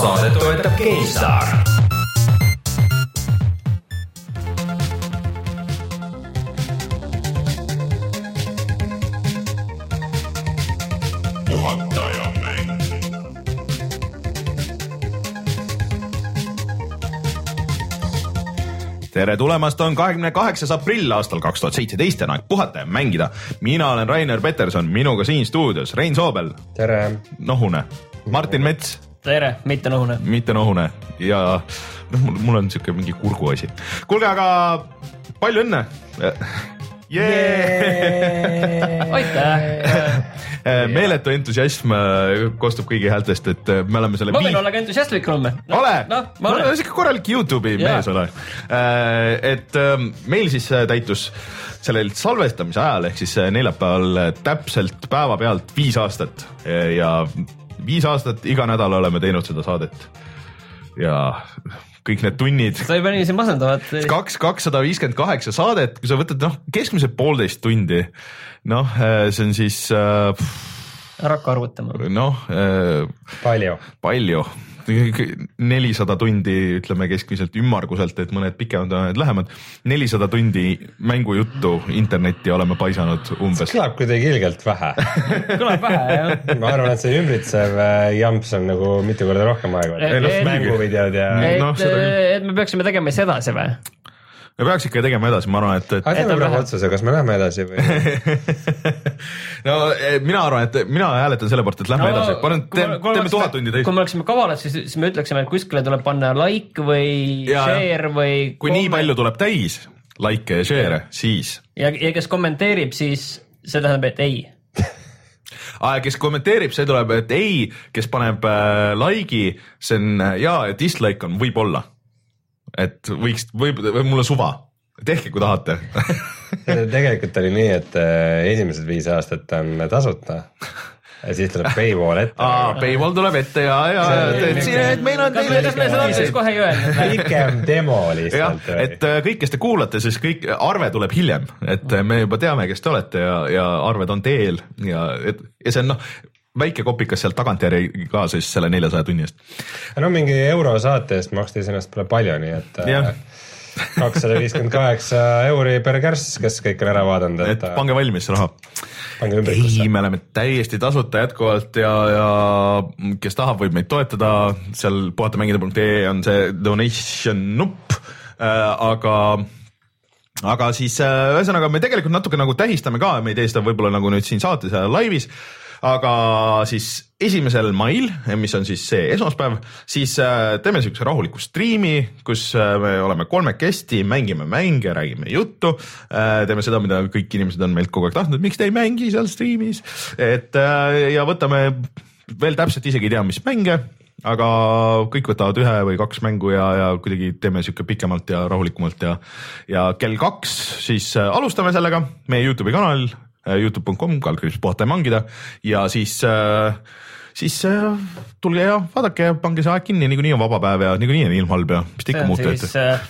saadet toetab GameStar tere tulemast, on kahekümne kaheksas aprill aastal kaks tuhat seitseteist ja on aeg puhata ja mängida. mina olen Rainer Peterson, minuga siin stuudios Rein Soobel, tere! nohune, Martin Mets, tere, mitte nohune. mitte nohune ja noh, mul, mul on siuke mingi kurguasi. kuulge, aga palju õnne yeah! aitäh meeletu entusiasm äh, kostub kõigi häältest, et äh, me oleme selle. ma võin olla ka entusiastlik homme no,. ole no,, ma olen siuke korralik Youtube'i ja. mees ole. et ähm, meil siis äh, täitus sellel salvestamise ajal ehk siis neljapäeval täpselt päevapealt viis aastat ja viis aastat iga nädal oleme teinud seda saadet. ja kõik need tunnid. sa ei pane niiviisi masendavad. kaks, kakssada viiskümmend kaheksa saadet, kui sa võtad noh, keskmiselt poolteist tundi, noh, see on siis äh,. ära hakka arvutama. noh äh,. palju. palju nelisada tundi, ütleme keskmiselt ümmarguselt, et mõned pikemad, mõned lähemad. nelisada tundi mängujuttu internetti oleme paisanud umbes. kõlab kuidagi ilgelt vähe kõlab vähe jah. ma arvan, et see ümbritsev äh, jamps on nagu mitu korda rohkem aega. mänguvideod ja. et no,, et me peaksime tegema siis edasi või? Me peaks ikka tegema edasi, ma arvan, et, et. aga teeme praegu otsuse, kas me läheme edasi või no eh, mina arvan, et mina hääletan selle poolt, et lähme no, edasi, panen, teeme, teeme tuhat tundi teist. kui me oleksime kavalad, siis, siis me ütleksime, et kuskile tuleb panna like või ja, share või. kui nii palju tuleb täis like'e ja share'e, siis. ja, ja kes kommenteerib, siis see tähendab, et ei ah,. kes kommenteerib, see tuleb, et ei, kes paneb äh, like'i, see on ja, dislike on võib-olla et võiks, võib, mul on suva, tehke, kui tahate tegelikult oli nii, et äh, esimesed viis aastat on tasuta ja siis tuleb paywall ette. aa, paywall tuleb ette ja, ja, et siin, et meil on teile. kas me seda alguses kohe ei öelnud? pikem demo lihtsalt. et äh, kõik, kes te kuulate, siis kõik, arve tuleb hiljem, et äh, me juba teame, kes te olete ja, ja arved on teel ja, et ja see on noh väike kopikas sealt tagantjärgi ka siis selle neljasaja tunni eest. no mingi euro saate eest maksti iseenesest pole palju, nii et äh, kakssada viiskümmend kaheksa euri per kärss, kes kõik on ära vaadanud, et. et pange valmis raha. ei, me oleme täiesti tasuta jätkuvalt ja, ja kes tahab, võib meid toetada, seal puhatamängida.ee on see donation nupp äh,, aga aga siis äh, ühesõnaga me tegelikult natuke nagu tähistame ka, me ei tee seda võib-olla nagu nüüd siin saates ja laivis aga siis esimesel mail, mis on siis see esmaspäev, siis äh, teeme siukse rahuliku striimi, kus äh, me oleme kolmekesti, mängime mänge, räägime juttu. Äh, teeme seda, mida kõik inimesed on meilt kogu aeg tahtnud, miks te ei mängi seal striimis, et ja võtame veel täpselt isegi ei tea, mis mänge aga kõik võtavad ühe või kaks mängu ja, ja kuidagi teeme sihuke pikemalt ja rahulikumalt ja, ja kell kaks siis alustame sellega meie Youtube'i kanalil Youtube.com, kaldkriips puhata ja mangida ja siis äh, siis äh, tulge ja vaadake ja pange see aeg kinni, niikuinii on vaba päev ja niikuinii on ilm halb ja mis te ikka muud teete äh,.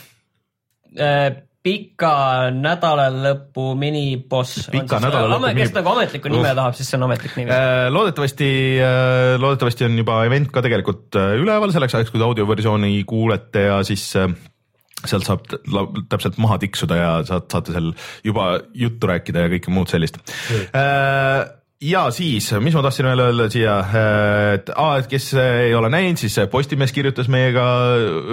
Äh, pika nädalalõpu miniboss. pika nädalalõpu mini... kes nagu ametlikku nime tahab, siis see on ametlik nimi äh,. loodetavasti äh,, loodetavasti on juba event ka tegelikult äh, üleval selleks ajaks, kui te audioversiooni kuulete ja siis äh, sealt saab täpselt maha tiksuda ja saad, saate seal juba juttu rääkida ja kõike muud sellist. Mm.. Äh, ja siis, mis ma tahtsin veel öelda siia, et aa, et kes ei ole näinud, siis Postimees kirjutas meiega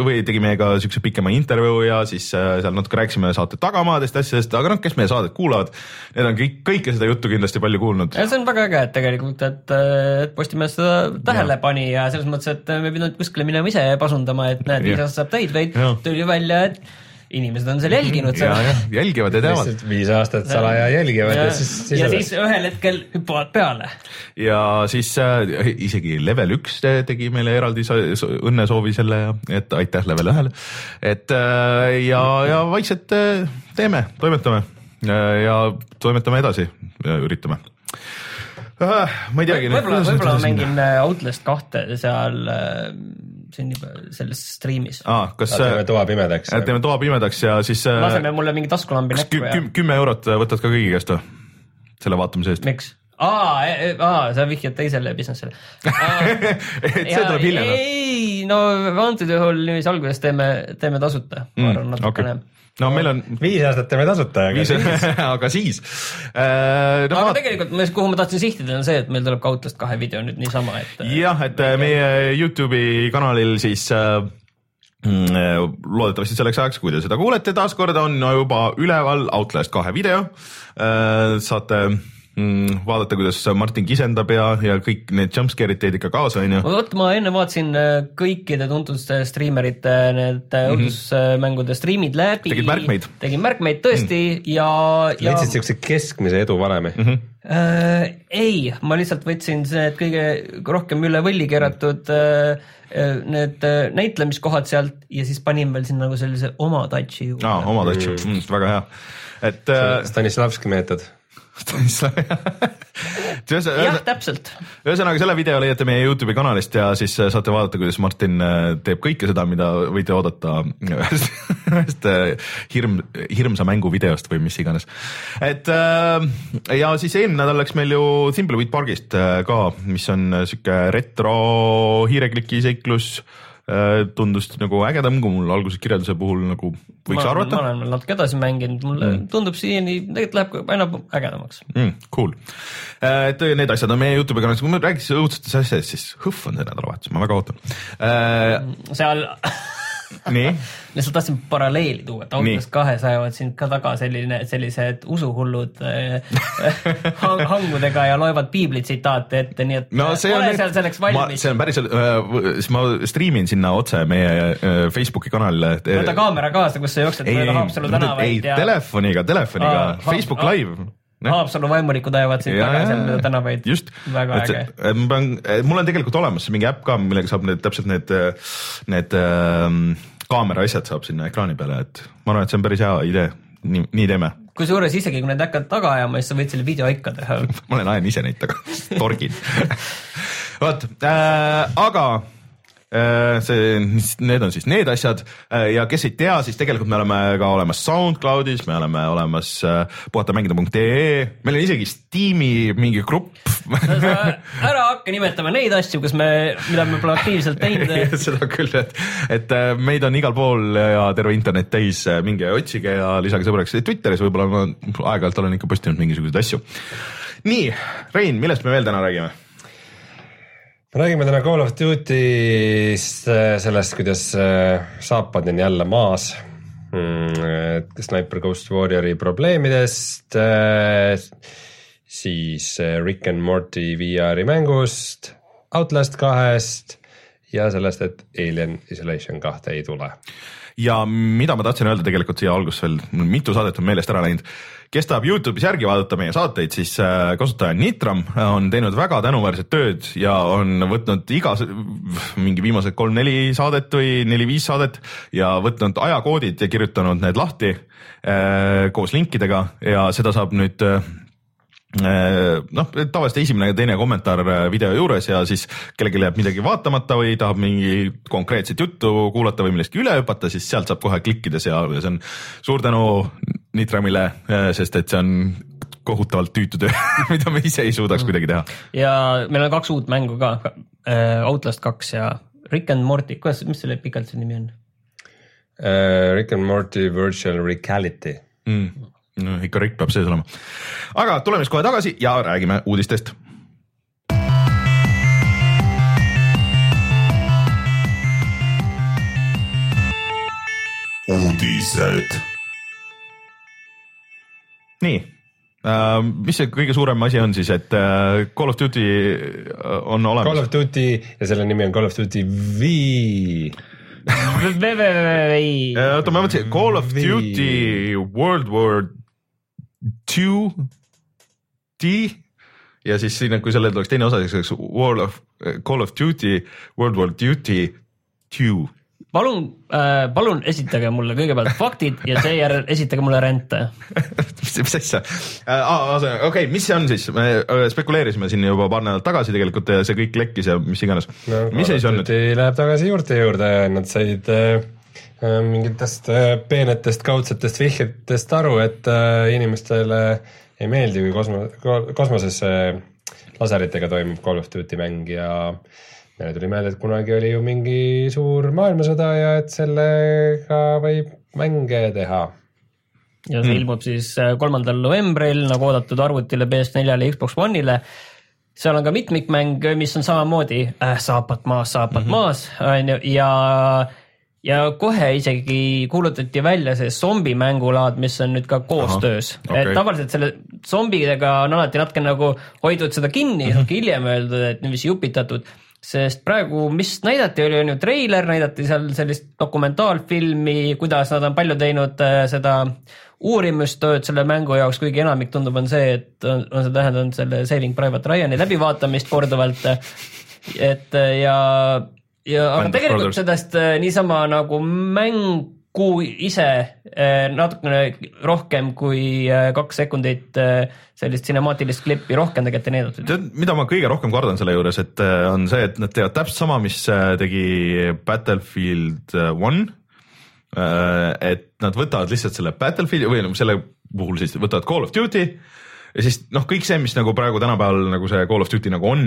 või tegi meiega siukse pikema intervjuu ja siis äh, seal natuke rääkisime saate tagamaadest, asjadest, aga noh, kes meie saadet kuulavad, need on kõik, kõike seda juttu kindlasti palju kuulnud. see on väga äge, et tegelikult, et, et Postimees seda tähele ja. pani ja selles mõttes, et me pidanud kuskile minema ise pasundama, et näed, viis aastat saab täis, vaid tuli välja, et inimesed on seal jälginud seda. jälgivad ja teavad. viis aastat salaja jälgivad ja, ja siis, siis. ja siis ühel hetkel hüppavad peale. ja siis äh, isegi level üks tegi meile eraldi õnnesoovi selle ja et aitäh level ühele. et äh, ja, ja vaikselt äh, teeme, toimetame äh, ja toimetame edasi, üritame ma ei teagi. võib-olla, võib-olla ma mängin Outlast kahte seal siin juba selles striimis ah,. kas teeme toa pimedaks? teeme toa pimedaks ja siis. laseme mulle mingi taskulambi näkku ja. kümme eurot võtad ka kõigi käest või? selle vaatamise eest. miks? Aa, e, aa, sa vihjad teisele business'ile et see tuleb hiljem? ei, no antud juhul niiviisi alguses teeme, teeme tasuta, ma arvan mm, natukene okay no meil on. viis aastat teeme tasuta, aga siis aga siis äh,. No, aga ma... tegelikult, kuhu ma tahtsin sihtida, on see, et meil tuleb ka Outlast kahe video nüüd niisama, et. jah, et äh, meie Youtube'i kanalil siis äh, mm, äh, loodetavasti selleks ajaks, kui te seda kuulete, taaskord on juba üleval Outlast kahe video. saate mm, vaadata, kuidas Martin kisendab ja, ja kõik need jumpscare'id teid ikka kaasa, onju. vot ma enne vaatasin äh, kõikide tuntud striimerite need mm -hmm. õudusmängude striimid läbi. tegid märkmeid? tegin märkmeid tõesti mm -hmm. ja, ja. leidsid siukse keskmise edu valemi mm? -hmm. Äh, ei, ma lihtsalt võtsin need kõige rohkem üle võlli keeratud äh, äh need äh, näitlemiskohad sealt ja siis panin veel sinna nagu sellise oma touch'i juurde. aa, oma touch'i mm, -hmm. väga hea, et äh.... Stanislavski meetod jah, täpselt. ühesõnaga selle video leiate meie Youtube'i kanalist ja siis äh, saate vaadata, kuidas Martin äh, teeb kõike seda, mida võite oodata ühest, ühest äh, hirm, hirmsa mängu videost või mis iganes. et ja siis eelmine nädal läks meil ju Thimbleweed pargist ka, mis on sihuke retro hiirekliki seiklus Äh, tundus nagu ägedam, kui mul alguse kirjelduse puhul nagu võiks ma, arvata. ma olen natuke edasi mänginud, mulle mm. tundub siiani, tegelikult läheb aina ägedamaks mm,. Cool, äh, et need asjad on meie Youtube'i kanalis, kui me räägiks õudsetest asjadest, siis Hõhv on see nädalavahetus, ma väga ootan äh,. seal? Lihtsalt tahtsin paralleeli tuua, et Outlast kahes ajavad sind ka taga selline, sellised usuhullud äh, hangudega ja loevad piibli tsitaate ette, nii et no, ole on, seal selleks valmis. see on päriselt äh,, siis ma striimin sinna otse meie äh, Facebooki kanalile. võta kaamera kaasa, kus sa jooksed mööda Haapsalu tänavaid. ei ja..., telefoniga, telefoniga ah,, Facebook ah, Live Haapsalu vaimulikud ajavad sind taga seal tänavaid. just, väga et, äge. ma pean, mul on tegelikult olemas mingi äpp ka, millega saab need täpselt need, need äh, kaamera asjad saab sinna ekraani peale, et ma arvan, et see on päris hea idee, nii, nii teeme. kusjuures isegi kui need hakkad taga ajama, siis sa võid selle video ikka teha. Ma olen ajan ise neid taga. Torgin. Vot äh,, aga Äh, see, need on siis need asjad äh, ja kes ei tea, siis tegelikult me oleme ka olemas SoundCloudis, me oleme olemas äh, puhatamängida.ee, meil on isegi Steam'i mingi grupp ära hakka nimetama neid asju, kus me, mida me pole aktiivselt teinud seda küll, et, et meid on igal pool ja terve internet täis, minge otsige ja lisage sõbraks, Twitteris võib-olla ma aeg-ajalt olen ikka postinud mingisuguseid asju. nii, Rein, millest me veel täna räägime? Räägime täna Call of Duty'st, äh, sellest, kuidas äh, saapad on jälle maas. Mm, Sniper Ghost Warriori probleemidest, äh, siis Rick and Morty VR-i mängust, Outlast kahest ja sellest, et Alien Isolation kahte ei tule. Ja mida ma tahtsin öelda tegelikult siia alguses veel, mitu saadet on meelest ära läinud. Kes tahab Youtube'is järgi vaadata meie saateid, siis äh, kasutaja Nitram on teinud väga tänuväärset tööd ja on võtnud iga, mingi viimased kolm-neli saadet või neli-viis saadet ja võtnud ajakoodid ja kirjutanud need lahti äh, koos linkidega ja seda saab nüüd äh, noh, tavaliselt esimene ja teine kommentaar video juures ja siis kellelgi jääb midagi vaatamata või tahab mingi konkreetset juttu kuulata või millestki üle hüpata, siis sealt saab kohe klikkides ja see on suur tänu Nitramile, äh, sest et see on kohutavalt tüütu töö mida me ise ei suudaks mm. kuidagi teha. ja meil on kaks uut mängu ka, äh, Outlast kaks ja Rick and Morty, kuidas, mis selle pikalt see nimi on uh,? Rick and Morty Virtual Reality mm.. No ikka Rick peab sees olema. aga tuleme siis kohe tagasi ja räägime uudistest. Uudised. Nii. Uh, mis see kõige suurem asi on siis, et uh, Call of Duty uh, on olemas? Call of Duty ja selle nimi on Call of Duty V. Oota, ma mõtlesin Call of Duty World War Two D ja siis siin, kui sellel tuleks teine osa, siis oleks World of, Call of Duty World War Duty Two palun äh,, palun esitage mulle kõigepealt faktid ja seejärel esitage mulle rente mis, mis asja äh,? okei okay,, mis see on siis? me äh, spekuleerisime siin juba paar nädalat tagasi tegelikult ja see kõik lekkis ja mis iganes no,. mis seis on nüüd? Läheb tagasi juurte juurde, nad said äh, äh, mingitest äh, peenetest kaudsetest vihjetest aru, et äh, inimestele ei meeldi, kui kosmo-, kosmosesse äh, laseritega toimub Call of Duty mäng ja meile tuli meelde, et kunagi oli ju mingi suur maailmasõda ja et sellega võib mänge teha. ja see mm. ilmub siis äh, kolmandal novembril nagu oodatud arvutile PS4-le, Xbox One'ile seal on ka mitmikmäng, mis on samamoodi äh, saapad maas, saapad mm -hmm. maas, on ju, ja ja kohe isegi kuulutati välja see zombimängulaad, mis on nüüd ka koostöös, okay. et tavaliselt selle zombidega on alati natuke nagu hoidnud seda kinni mm, -hmm. hiljem öeldud, et niiviisi jupitatud sest praegu, mis näidati, oli on ju treiler, näidati seal sellist dokumentaalfilmi, kuidas nad on palju teinud äh, seda uurimustööd selle mängu jaoks, kuigi enamik tundub, on see, et on, on see tähendanud selle Saving Private Ryan'i läbivaatamist korduvalt. et äh, ja, ja aga tegelikult Brothers. sellest äh, niisama nagu mäng kuu ise eh, natukene rohkem kui eh, kaks sekundit sellist sinemaatilist klippi rohkem tegelikult ei näidatud. tead, mida ma kõige rohkem kardan selle juures, et on see, et nad teevad täpselt sama, mis tegi Battlefield One. et nad võtavad lihtsalt selle Battlefieldi või noh, selle puhul siis võtavad Call of Duty ja siis noh, kõik see, mis nagu praegu tänapäeval nagu see Call of Duty nagu on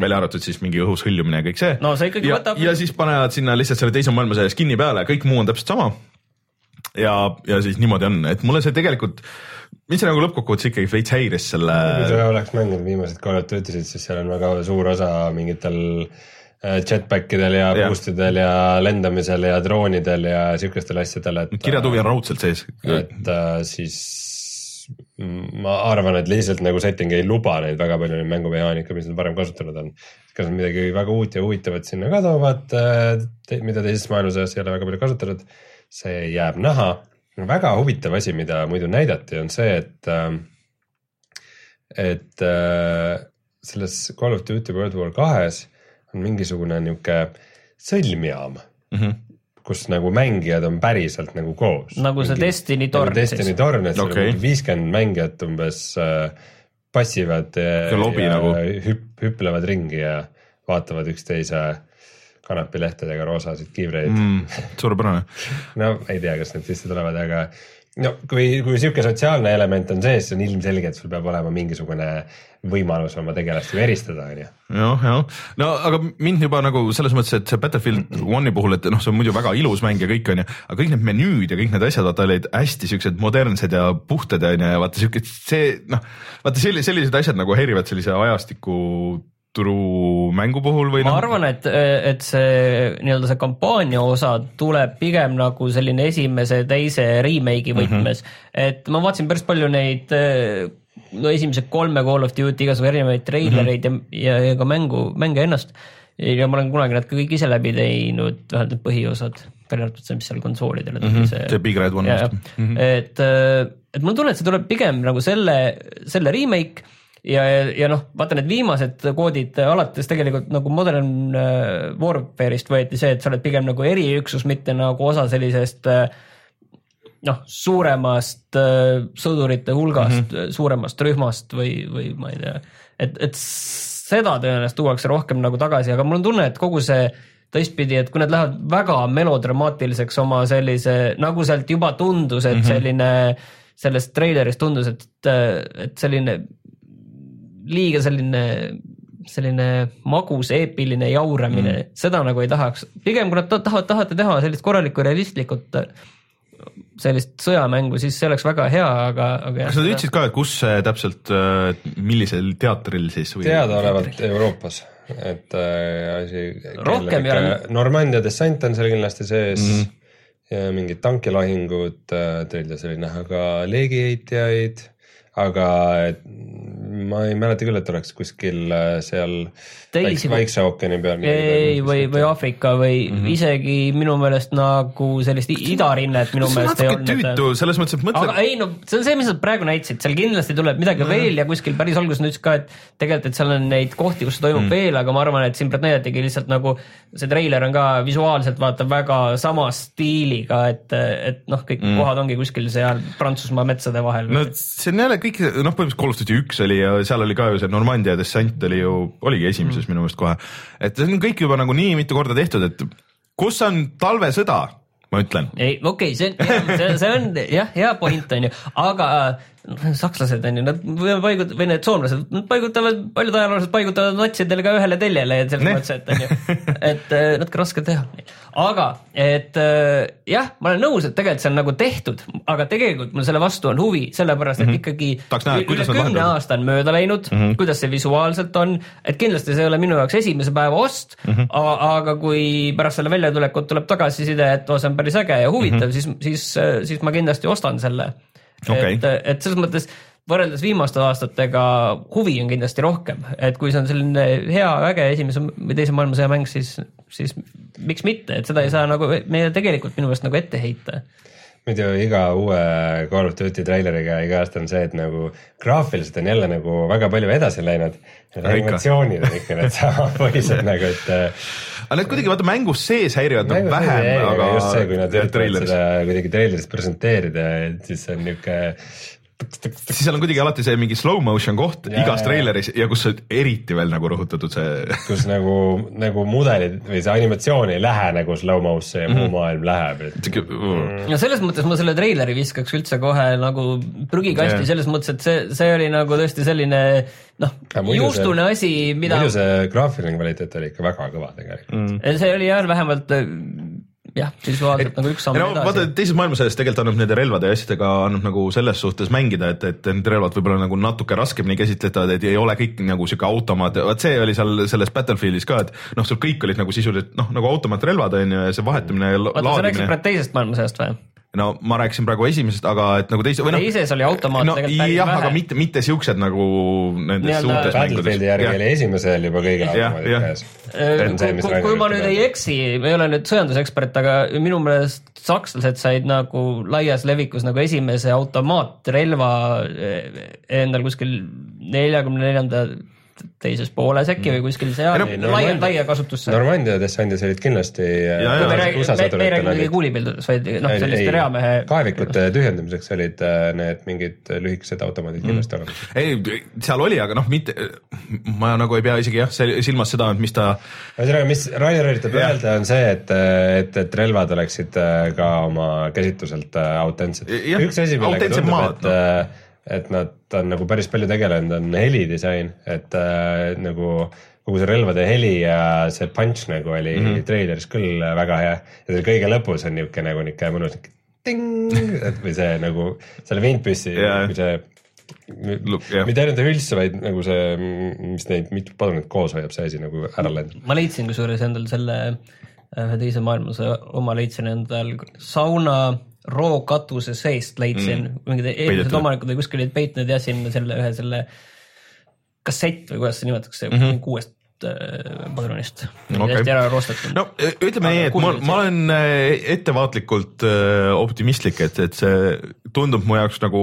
välja arvatud siis mingi õhus hõljumine ja kõik see. no see ikkagi ja, võtab. ja siis panevad sinna lihtsalt selle teise maailmasõja skin'i peale, kõik muu on täpselt sama. ja, ja siis niimoodi on, et mulle see tegelikult, mind see nagu lõppkokkuvõttes ikkagi veits häiris selle. kui sa oleks mänginud viimased Call of Duty'sid, siis seal on väga suur osa mingitel äh, jetpackidel ja, ja boost idel ja lendamisel ja droonidel ja siukestel asjadel, et. kirjatuvi on raudselt sees. et äh, siis ma arvan, et lihtsalt nagu setting ei luba neid väga palju neid mängumehaanika, mis nad varem kasutanud on. kas nad midagi väga uut ja huvitavat sinna ka toovad, äh, mida teises maailmasõjas ei ole väga palju kasutatud, see jääb näha. väga huvitav asi, mida muidu näidati, on see, et, äh, et äh, selles Call of Duty World War kahes on mingisugune niisugune sõlmjaam mm. -hmm kus nagu mängijad on päriselt nagu koos. nagu see Mingi, Destiny torn nagu Destiny siis. torn, et okay. viiskümmend mängijat umbes äh, passivad ja, ja nagu. hüpp, hüplevad ringi ja vaatavad üksteise kanapilehtedega roosasid kiivreid mm,. suurepärane no ei tea, kas need sisse tulevad, aga no kui, kui sihuke sotsiaalne element on sees, siis on ilmselge, et sul peab olema mingisugune võimalus oma tegelast ju eristada, on ju. jah, jah, no aga mind juba nagu selles mõttes, et see Battlefield One'i puhul, et noh, see on muidu väga ilus mäng ja kõik on ju, aga kõik need menüüd ja kõik need asjad, vaata olid hästi siuksed modernsed ja puhtad on ju ja vaata siuke, see noh, vaata sellised, sellised asjad nagu häirivad sellise ajastiku turumängu puhul või? ma no? arvan, et, et see nii-öelda see kampaania osa tuleb pigem nagu selline esimese, teise remake'i mhm. võtmes mm, -hmm. et ma vaatasin päris palju neid no esimesed kolme Call of Duty igasugu erinevaid treilereid mm -hmm. ja, ja, ka mängu, mänge ennast. ja ma olen kunagi nad ka kõik ise läbi teinud, vähemalt need põhiosad, välja arvatud see, mis seal konsoolidele tuli mm, -hmm. see. see Big Red One. Mm -hmm. et, et mul on tunne, et see tuleb pigem nagu selle, selle remake ja, ja, ja noh, vaata need viimased koodid alates tegelikult nagu Modern äh, Warfare'ist võeti see, et sa oled pigem nagu eriüksus, mitte nagu osa sellisest äh, noh, suuremast äh, sõdurite hulgast mm, -hmm. suuremast rühmast või, või ma ei tea, et, et seda tõenäoliselt tuuakse rohkem nagu tagasi, aga mul on tunne, et kogu see teistpidi, et kui nad lähevad väga melodramaatiliseks oma sellise, nagu sealt juba tundus, et mm -hmm. selline sellest treilerist tundus, et, et selline liiga selline, selline magus eepiline jauramine mm., seda nagu ei tahaks. pigem kui nad tahavad, tahate teha sellist korralikku realistlikut sellist sõjamängu, siis see oleks väga hea, aga, aga. kas nad ütlesid ka, et kus see täpselt, millisel teatril siis või...? teadaolevalt Euroopas, et äh, asi. rohkem ei ole. Normandia dessant on seal kindlasti sees mm. -hmm. ja mingid tankilahingud, äh, treilis oli näha ka leegiheitjaid, aga ma ei mäleta küll, et oleks kuskil äh, seal Teisi... Vaikse ookeani peal. ei, või, või Aafrika või mm -hmm. isegi minu meelest nagu sellist idarinnet minu meelest ei olnud. tüütu selles mõttes, et mõtle. aga ei no see on see, mis nad praegu näitasid, seal kindlasti tuleb midagi mm -hmm. veel ja kuskil päris alguses nad ütlesid ka, et tegelikult, et seal on neid kohti, kus toimub mm -hmm. veel, aga ma arvan, et siin praegu näidatigi lihtsalt nagu see treiler on ka visuaalselt vaata väga sama stiiliga, et, et noh, kõik mm -hmm. kohad ongi kuskil seal Prantsusmaa metsade vahel. no see on jälle kõik noh, põhimõtteliselt Call of Duty üks oli ja seal oli ka ju see Normandia dessant oli ju, oligi esimeses mm minu meelest kohe. et see on kõik juba nagu nii mitu korda tehtud, et kus on talvesõda, ma ütlen. ei, okei okay,, see on, see on jah, hea point on ju, aga sakslased on ju, nad paigutab- või need soomlased, nad paigutavad, paljud ajaloolased paigutavad natsidele ka ühele teljele ja selles mõttes, et on ju, et äh, natuke raske teha. aga et äh, jah, ma olen nõus, et tegelikult see on nagu tehtud, aga tegelikult mul selle vastu on huvi, sellepärast et ikkagi Mhm. Tahaks näha, üle kümne aasta on mööda läinud mm, -hmm. kuidas see visuaalselt on, et kindlasti see ei ole minu jaoks esimese päeva ost mm, -hmm. aga kui pärast selle väljatulekut tuleb tagasiside, et oo, see on päris äge ja huvitav mm, -hmm. siis, siis, siis ma kindlasti ostan selle Okei. et, et selles mõttes võrreldes viimaste aastatega huvi on kindlasti rohkem, et kui see on selline hea, äge esimese või teise maailmasõja mäng, siis, siis miks mitte, et seda ei saa nagu meile tegelikult minu meelest nagu ette heita. muidu iga uue Call of Duty treileriga iga aasta on see, et nagu graafiliselt on jälle nagu väga palju edasi läinud. ikka. animatsioonid on ikka needsamad põhised nagu, et aga need kuidagi vaata mängus sees häirivad nagu vähem, aga just see, kui nad üritavad seda kuidagi treileris presenteerida, et siis see on niuke siis seal on kuidagi alati see mingi slow motion koht Jaa, igas treileris ja kus see eriti veel nagu rõhutatud see kus nagu, nagu mudelid või see animatsioon ei lähe nagu slow-mo'sse ja Mhm. muu maailm läheb, et siuke uh, ja selles mõttes ma selle treileri viskaks üldse kohe nagu prügikasti Jah. selles mõttes, et see, see oli nagu tõesti selline noh juustune asi, mida muidu see graafiline kvaliteet oli ikka väga kõva tegelikult mm.. see oli jah, vähemalt äh, jah, visuaalselt nagu üks samm no vaata edasi. teises maailmasõjas tegelikult annab nende relvade ja asjadega annab nagu selles suhtes mängida, et, et need relvad võib-olla nagu natuke raskemini käsitletavad, et ei ole kõik nagu sihuke automaat, vot see oli seal selles Battlefieldis ka, et noh, sul kõik olid nagu sisuliselt noh, nagu automaatrelvad on ju ja see vahetamine ja la- oota, sa rääkisid laadimine. praegu teisest maailmasõjast või? No ma rääkisin praegu esimesest, aga et nagu teise või noh. teises oli automaat no tegelikult päris jah, vähe. aga mitte, mitte siuksed nagu nendes suurtes Battlefieldi järgi oli esimesel juba automaadid jah. käes. Äh, kui, kui, kui ma nüüd ei eksi, ma ei ole nüüd sõjandusekspert, aga minu meelest sakslased said nagu laias levikus nagu esimese automaatrelva eh, endal kuskil neljakümne neljanda teises pooles äkki või kuskil seal Ei no, laia, laia kasutusse. Normandia dessandis olid kindlasti Ja, ja. äh, me me ei räägi muidugi olid kuulipildudest, vaid noh, selliste reamehe. kaevikute tühjendamiseks olid äh, need mingid lühikesed automaadid Mm. kindlasti olemas. ei, seal oli, aga noh, mitte, ma nagu ei pea isegi jah, silmas seda, et mis ta ühesõnaga, mis Rainer üritab öelda, on see, et, et, et relvad oleksid äh, ka oma käsitluselt äh, autentsed. Üks asi, millega autentsed tundub, et äh, et nad on nagu päris palju tegelenud, on helidisain, et äh, nagu kogu see relvade heli ja see punch nagu oli mm. -hmm. treileris küll väga hea ja seal kõige lõpus on niisugune nagu niisugune mõnus niisugune ting, et või see nagu selle vintpüssi Jaa. nagu see Look, jah. mitte ainult ei hülse, vaid nagu see, mis neid mitu padrunit koos hoiab, see asi nagu ära lendab. ma leidsin kusjuures endal selle äh, ühe teise maailmasõja oma leidsin endal sauna rookatuse seest leidsin mm., mingid eelmised omanikud või kuskil olid peitnud ja sinna selle ühe selle kassett või kuidas see nimetatakse mm. -hmm. kuuest äh, padrunist okay., hästi ära roostatud no ütleme nii, et ma, ma olen äh, ettevaatlikult äh, optimistlik, et, et see tundub mu jaoks nagu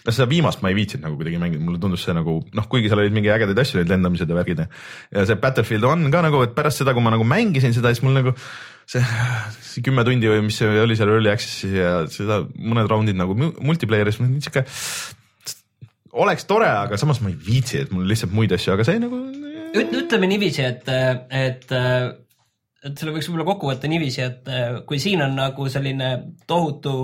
no seda viimast ma ei viitsinud nagu kuidagi mängida, mulle tundus see nagu noh, kuigi seal olid mingi ägedaid asju, olid lendamised ja värgid ja see Battlefield on ka nagu, et pärast seda, kui ma nagu mängisin seda, siis mul nagu see, see kümme tundi või mis see oli seal Early Access'is ja seda mõned raundid nagu mu- multiplayer'is, sihuke oleks tore, aga samas ma ei viitsi, et mul lihtsalt muid asju, aga see nagu Üt-, ütleme niiviisi, et, et, et selle võiks võib-olla kokku võtta niiviisi, et kui siin on nagu selline tohutu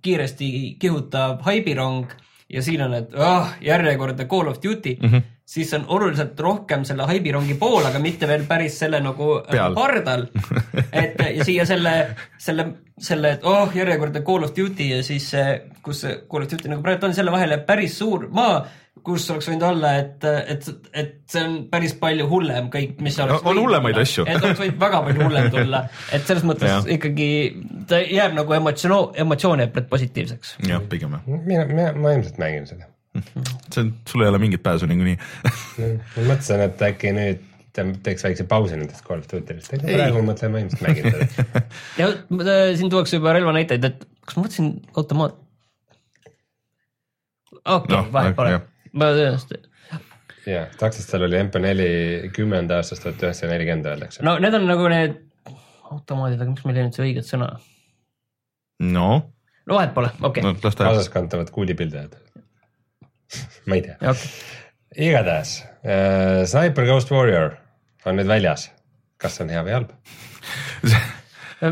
kiiresti kihutav haibirong ja siin on, et oh, järjekordne Call of Duty mm, -hmm. Siis on oluliselt rohkem selle haibirongi pool, aga mitte veel päris selle nagu äh, Peal. pardal. et ja siia selle, selle, selle, et oh, järjekordne Call of Duty ja siis see, kus see Call of Duty nagu praegu on, selle vahele päris suur maa, kus oleks võinud olla, et, et, et see on päris palju hullem kõik, mis oleks On võinud hullemaid asju. et oleks võinud väga palju hullem tulla, et selles mõttes Jah. ikkagi ta jääb nagu emotsioon, emotsioon jääb praegu positiivseks. jah, pigem jah, mina, mina, ma ilmselt mängin seda. see on, sul ei ole mingit pääsu niikuinii ma mõtlesin, et äkki nüüd te- teeks väikse pausi nendest Call of Duty'dest, aga praegu ma mõtlen, ma ilmselt mängin seda. ja siin tuuakse juba relvanäiteid, et kas ma mõtlesin automaat? okei okay, no,, vahet pole ma tõenäoliselt, jah, Sakslastel oli MP4 kümnenda aastast tuhat üheksasada nelikümmend öeldakse. no need on nagu need automaadid, aga miks meil ei olnud see õiget sõna? no, no vahet pole, okei no okay., jääb. kaasaskantavad kuulipildujad. Ma ei tea, okay.. igatahes äh, Sniper Ghost Warrior on nüüd väljas. kas see on hea või halb?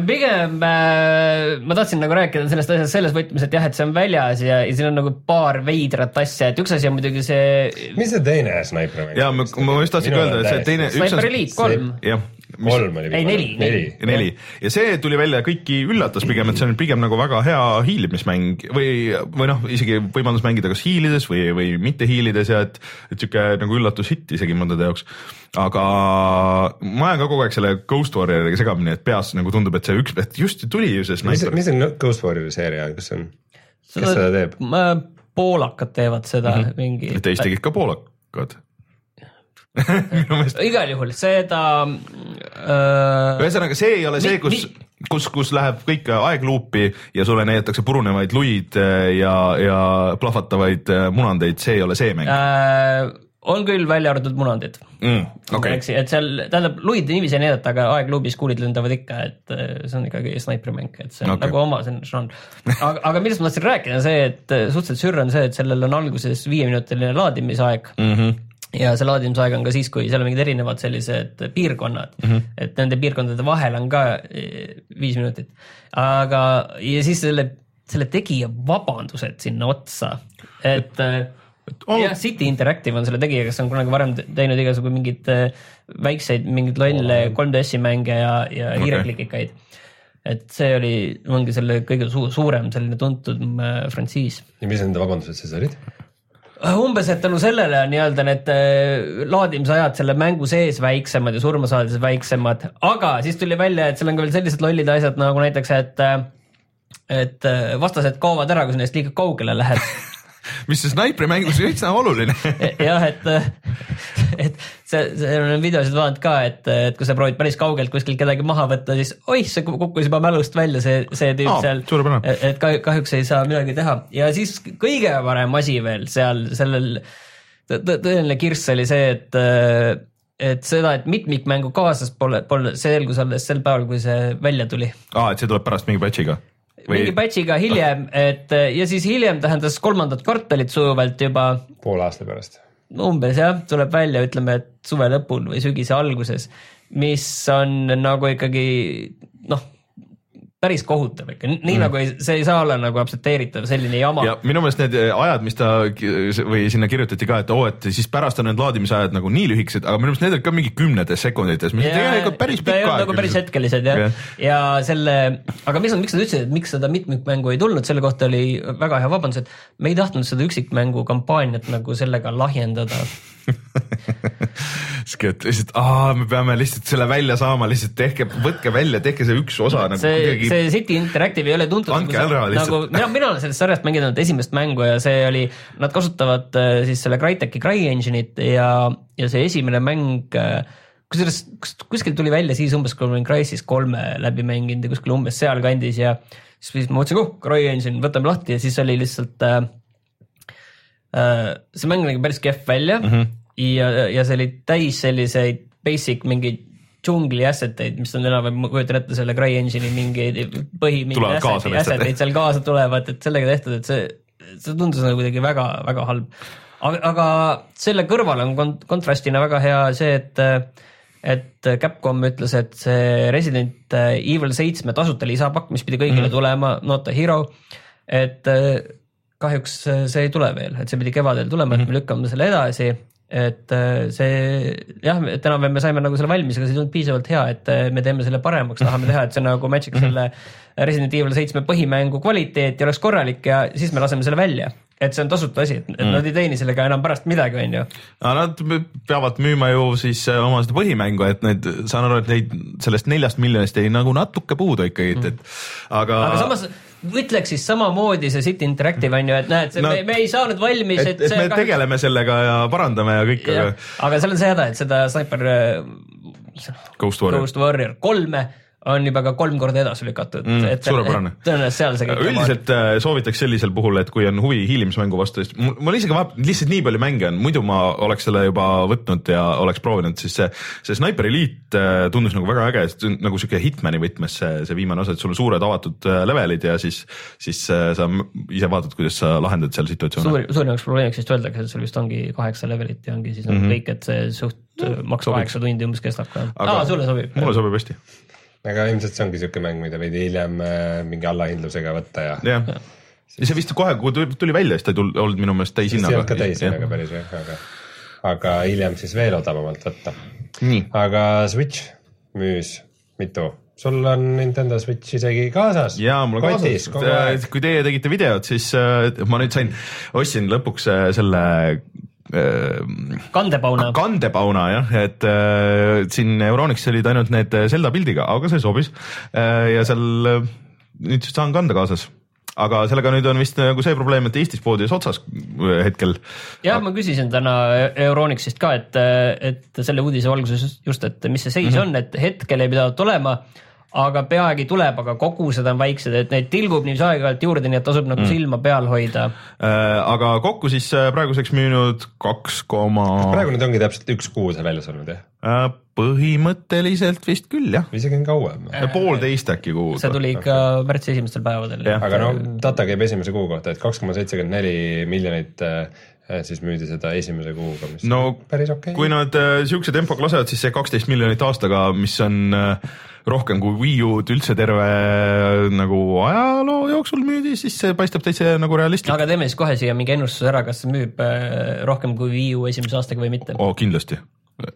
pigem äh, ma tahtsin nagu rääkida sellest asjast selles võtmes, et jah, et see on väljas ja, ja siin on nagu paar veidrat asja, et üks asi on muidugi see. mis see teine snaiper mäng? ja ma, ma just tahtsin öelda, et see teine. Sniper Elite kolm. jah kolm oli. ei, neli, neli, neli ja see tuli välja kõiki üllatas pigem, et see on pigem nagu väga hea hiilimismäng või, või noh, isegi võimalus mängida kas hiilides või, või mitte hiilides ja et, et sihuke nagu üllatushitt isegi mõndade jaoks. aga ma ajan ka kogu aeg selle Ghost Warrioriga segamini, et peas nagu tundub, et see üks, et just tuli ju see Sniper. mis see Ghost Warriori seeria on, kas see on, kes seda teeb? poolakad teevad seda mm -hmm. mingi. teist tegid ka poolakad igal juhul seda äh,. ühesõnaga, see ei ole see, kus, kus, kus läheb kõik aegluupi ja sulle näidatakse purunevaid luid äh, ja, ja plahvatavaid äh, munandeid, see ei ole see mäng äh,. on küll välja arvatud munandid mm,. Okay. et seal, tähendab luid niiviisi ei näidata, aga aegluubis kuulid lendavad ikka, et äh, see on ikkagi snaiprimäng, et see on okay. nagu oma žanr. aga, aga millest ma tahtsin rääkida, see, et suhteliselt sürr on see, et sellel on alguses viieminutiline laadimisaeg mm. -hmm ja see laadimisaeg on ka siis, kui seal on mingid erinevad sellised piirkonnad mm, -hmm. et nende piirkondade vahel on ka eh, viis minutit. aga, ja siis selle, selle tegija vabandused sinna otsa, et oh. jah, City Interactive on selle tegija, kes on kunagi varem teinud igasugu mingeid eh, väikseid, mingeid lolle 3DS-i mänge ja, ja okay. hiireklikikaid. et see oli, ongi selle kõige su suurem selline tuntud frantsiis. ja mis nende vabandused siis olid? Äh, umbes, et tänu sellele on nii-öelda need äh, laadimisajad selle mängu sees väiksemad ja surma saades väiksemad, aga siis tuli välja, et seal on ka veel sellised lollid asjad nagu näiteks, et äh, et vastased kaovad ära, kui sa neist liiga kaugele lähed mis see snaipri mängus üldse oluline jah, et, et see, see on videosid vaadanud ka, et, et kui sa proovid päris kaugelt kuskilt kedagi maha võtta, siis oih, see kukkus juba mälust välja, see, see tüüp oh, seal. et, et kahjuks ei saa midagi teha ja siis kõige parem asi veel seal sellel tõeline kirss oli see, et et seda, et mitmikmängu kaasas pole, pole selgus alles sel päeval, kui see välja tuli. aa, et see tuleb pärast mingi patch'iga? Või... mingi batch'iga hiljem, et ja siis hiljem tähendas kolmandat kvartalit sujuvalt juba. poole aasta pärast. umbes jah, tuleb välja, ütleme, et suve lõpul või sügise alguses, mis on nagu ikkagi noh päris kohutav ikka, nii mm. nagu ei, see ei saa olla nagu aktsepteeritav selline jama. ja minu meelest need ajad, mis ta või sinna kirjutati ka, et oo, et siis pärast on need laadimisajad nagu nii lühikesed, aga minu meelest need olid ka mingi kümnetes sekundites, mis tegelikult päris pikk aeg. nagu päris hetkelised jah ja. ja selle, aga mis on, miks nad ütlesid, et miks seda mitmikmängu ei tulnud, selle kohta oli väga hea vabandus, et me ei tahtnud seda üksikmängu kampaaniat nagu sellega lahjendada sihuke, et lihtsalt, aa, me peame lihtsalt selle välja saama, lihtsalt tehke, võtke välja, tehke see üks osa nagu see, kuidagi. see City Interactive ei ole tuntud. andke nagu ära lihtsalt. nagu mina, mina olen sellest sarjast mänginud esimest mängu ja see oli, nad kasutavad äh, siis selle Crytek'i CryEngine'it ja, ja see esimene mäng äh, kusjuures kuskil tuli välja siis umbes, kui ma olin Crysis kolme läbi mänginud ja kuskil umbes sealkandis ja siis ma mõtlesin, oh, CryEngine, võtame lahti ja siis oli lihtsalt Äh, see mäng nägi päris kehv välja mm -hmm. Ja, ja see oli täis selliseid basic mingeid džungli asset eid, mis on enam-vähem, kujutan ette selle CryEngine'i mingeid põhi, mingeid asset, asset eid seal kaasa tulevad, et sellega tehtud, et see, see tundus nagu kuidagi väga-väga halb. aga, aga selle kõrval on kont-, kontrastina väga hea see, et et Capcom ütles, et see Resident Evil seitsme tasuta lisapakk, mis pidi kõigile mm -hmm. tulema, Not a Hero, et kahjuks see ei tule veel, et see pidi kevadel tulema mm, -hmm. et me mhm. lükkame selle edasi. Et äh, see jah, enam-vähem me saime nagu selle valmis, aga see ei tulnud piisavalt hea, et äh, me teeme selle paremaks, tahame teha, et see nagu match'iks -hmm. selle Resident Evil seitsme põhimängu kvaliteeti, oleks korralik ja siis me laseme selle välja et see on tasuta asi, et mm. nad ei teeni sellega enam pärast midagi, on ju. Nad peavad müüma ju siis oma seda põhimängu, et need, saan aru, et neid sellest neljast miljonist jäi nagu natuke puudu ikkagi, et, et aga. aga samas ütleks siis samamoodi see City Interactive on ju, et näed, no, me, me ei saanud valmis, et, et, et me kahjuks... tegeleme sellega ja parandame ja kõik, aga. aga seal on see häda, et seda Sniper Ghost Warrior, Ghost Warrior kolme on juba ka kolm korda edasi lükatud mm,. tõenäoliselt seal see kõik. üldiselt äh, soovitaks sellisel puhul, et kui on huvi hiilimismängu vastu, siis mul isegi vaatan, lihtsalt nii palju mänge on, muidu ma oleks selle juba võtnud ja oleks proovinud, siis see, see Sniper Elite äh, tundus nagu väga äge, nagu sihuke Hitmani võtmes see, see viimane osa, et sul on suured avatud äh, levelid ja siis, siis sa ise vaatad, kuidas sa lahendad seal situatsioone. suur, suurimaks probleemiks vist öeldakse, et sul vist ongi kaheksa levelit ja ongi siis mm -hmm. kõik, et see suht maks kaheksa tundi umbes kestab ka. aa, sulle sobib? mulle sobib hästi aga ilmselt see ongi siuke mäng, mida veidi hiljem äh, mingi allahindlusega võtta ja. jah, ja see vist kohe, kui tuli- välja, siis ta ei tul- olnud minu meelest see ei täishinnaga olnud ka täishinnaga. päris jah, aga, aga hiljem siis veel odavamalt võtta. aga Switch müüs mitu? sul on Nintendo Switch isegi kaasas? ja mul on kotis kaasas kui teie tegite videot, siis äh, ma nüüd sain, ostsin lõpuks äh, selle kandepauna. kandepauna jah, et äh, siin Euronix olid ainult need Zelda pildiga, aga see sobis äh, ja seal äh, nüüd saan kanda kaasas. aga sellega nüüd on vist nagu see probleem, et Eestis poodides otsas äh, hetkel. jah, ma küsisin täna Euronixist ka, et, et selle uudise valguses just, et mis see seis mm -hmm. on, et hetkel ei pidanud tulema, aga peagi tuleb, aga kogused on väiksed, et neid tilgub niiviisi aeg-ajalt juurde, nii et tasub nagu mm. silma peal hoida. Äh, aga kokku siis äh, praeguseks müünud kaks koma, praegu nüüd ongi täpselt üks kuu see väljas olnud jah? põhimõtteliselt vist küll jah, isegi on kauem. poolteist äkki kuud. see tuli ikka märtsi esimestel päevadel. Aga no data käib esimese kuu kohta, et kaks koma seitsekümmend neli miljonit äh, siis müüdi seda esimese kuuga, mis no on päris okei kui nad äh, siukse tempoga lasevad, siis see kaksteist miljonit aastaga, mis on äh, rohkem kui Wii U-d üldse terve äh, nagu ajaloo jooksul müüdi, siis see paistab täitsa nagu realistlik aga teeme siis kohe siia mingi ennustuse ära, kas see müüb äh, rohkem kui Wii U esimese aastaga või mitte. oh,. kindlasti.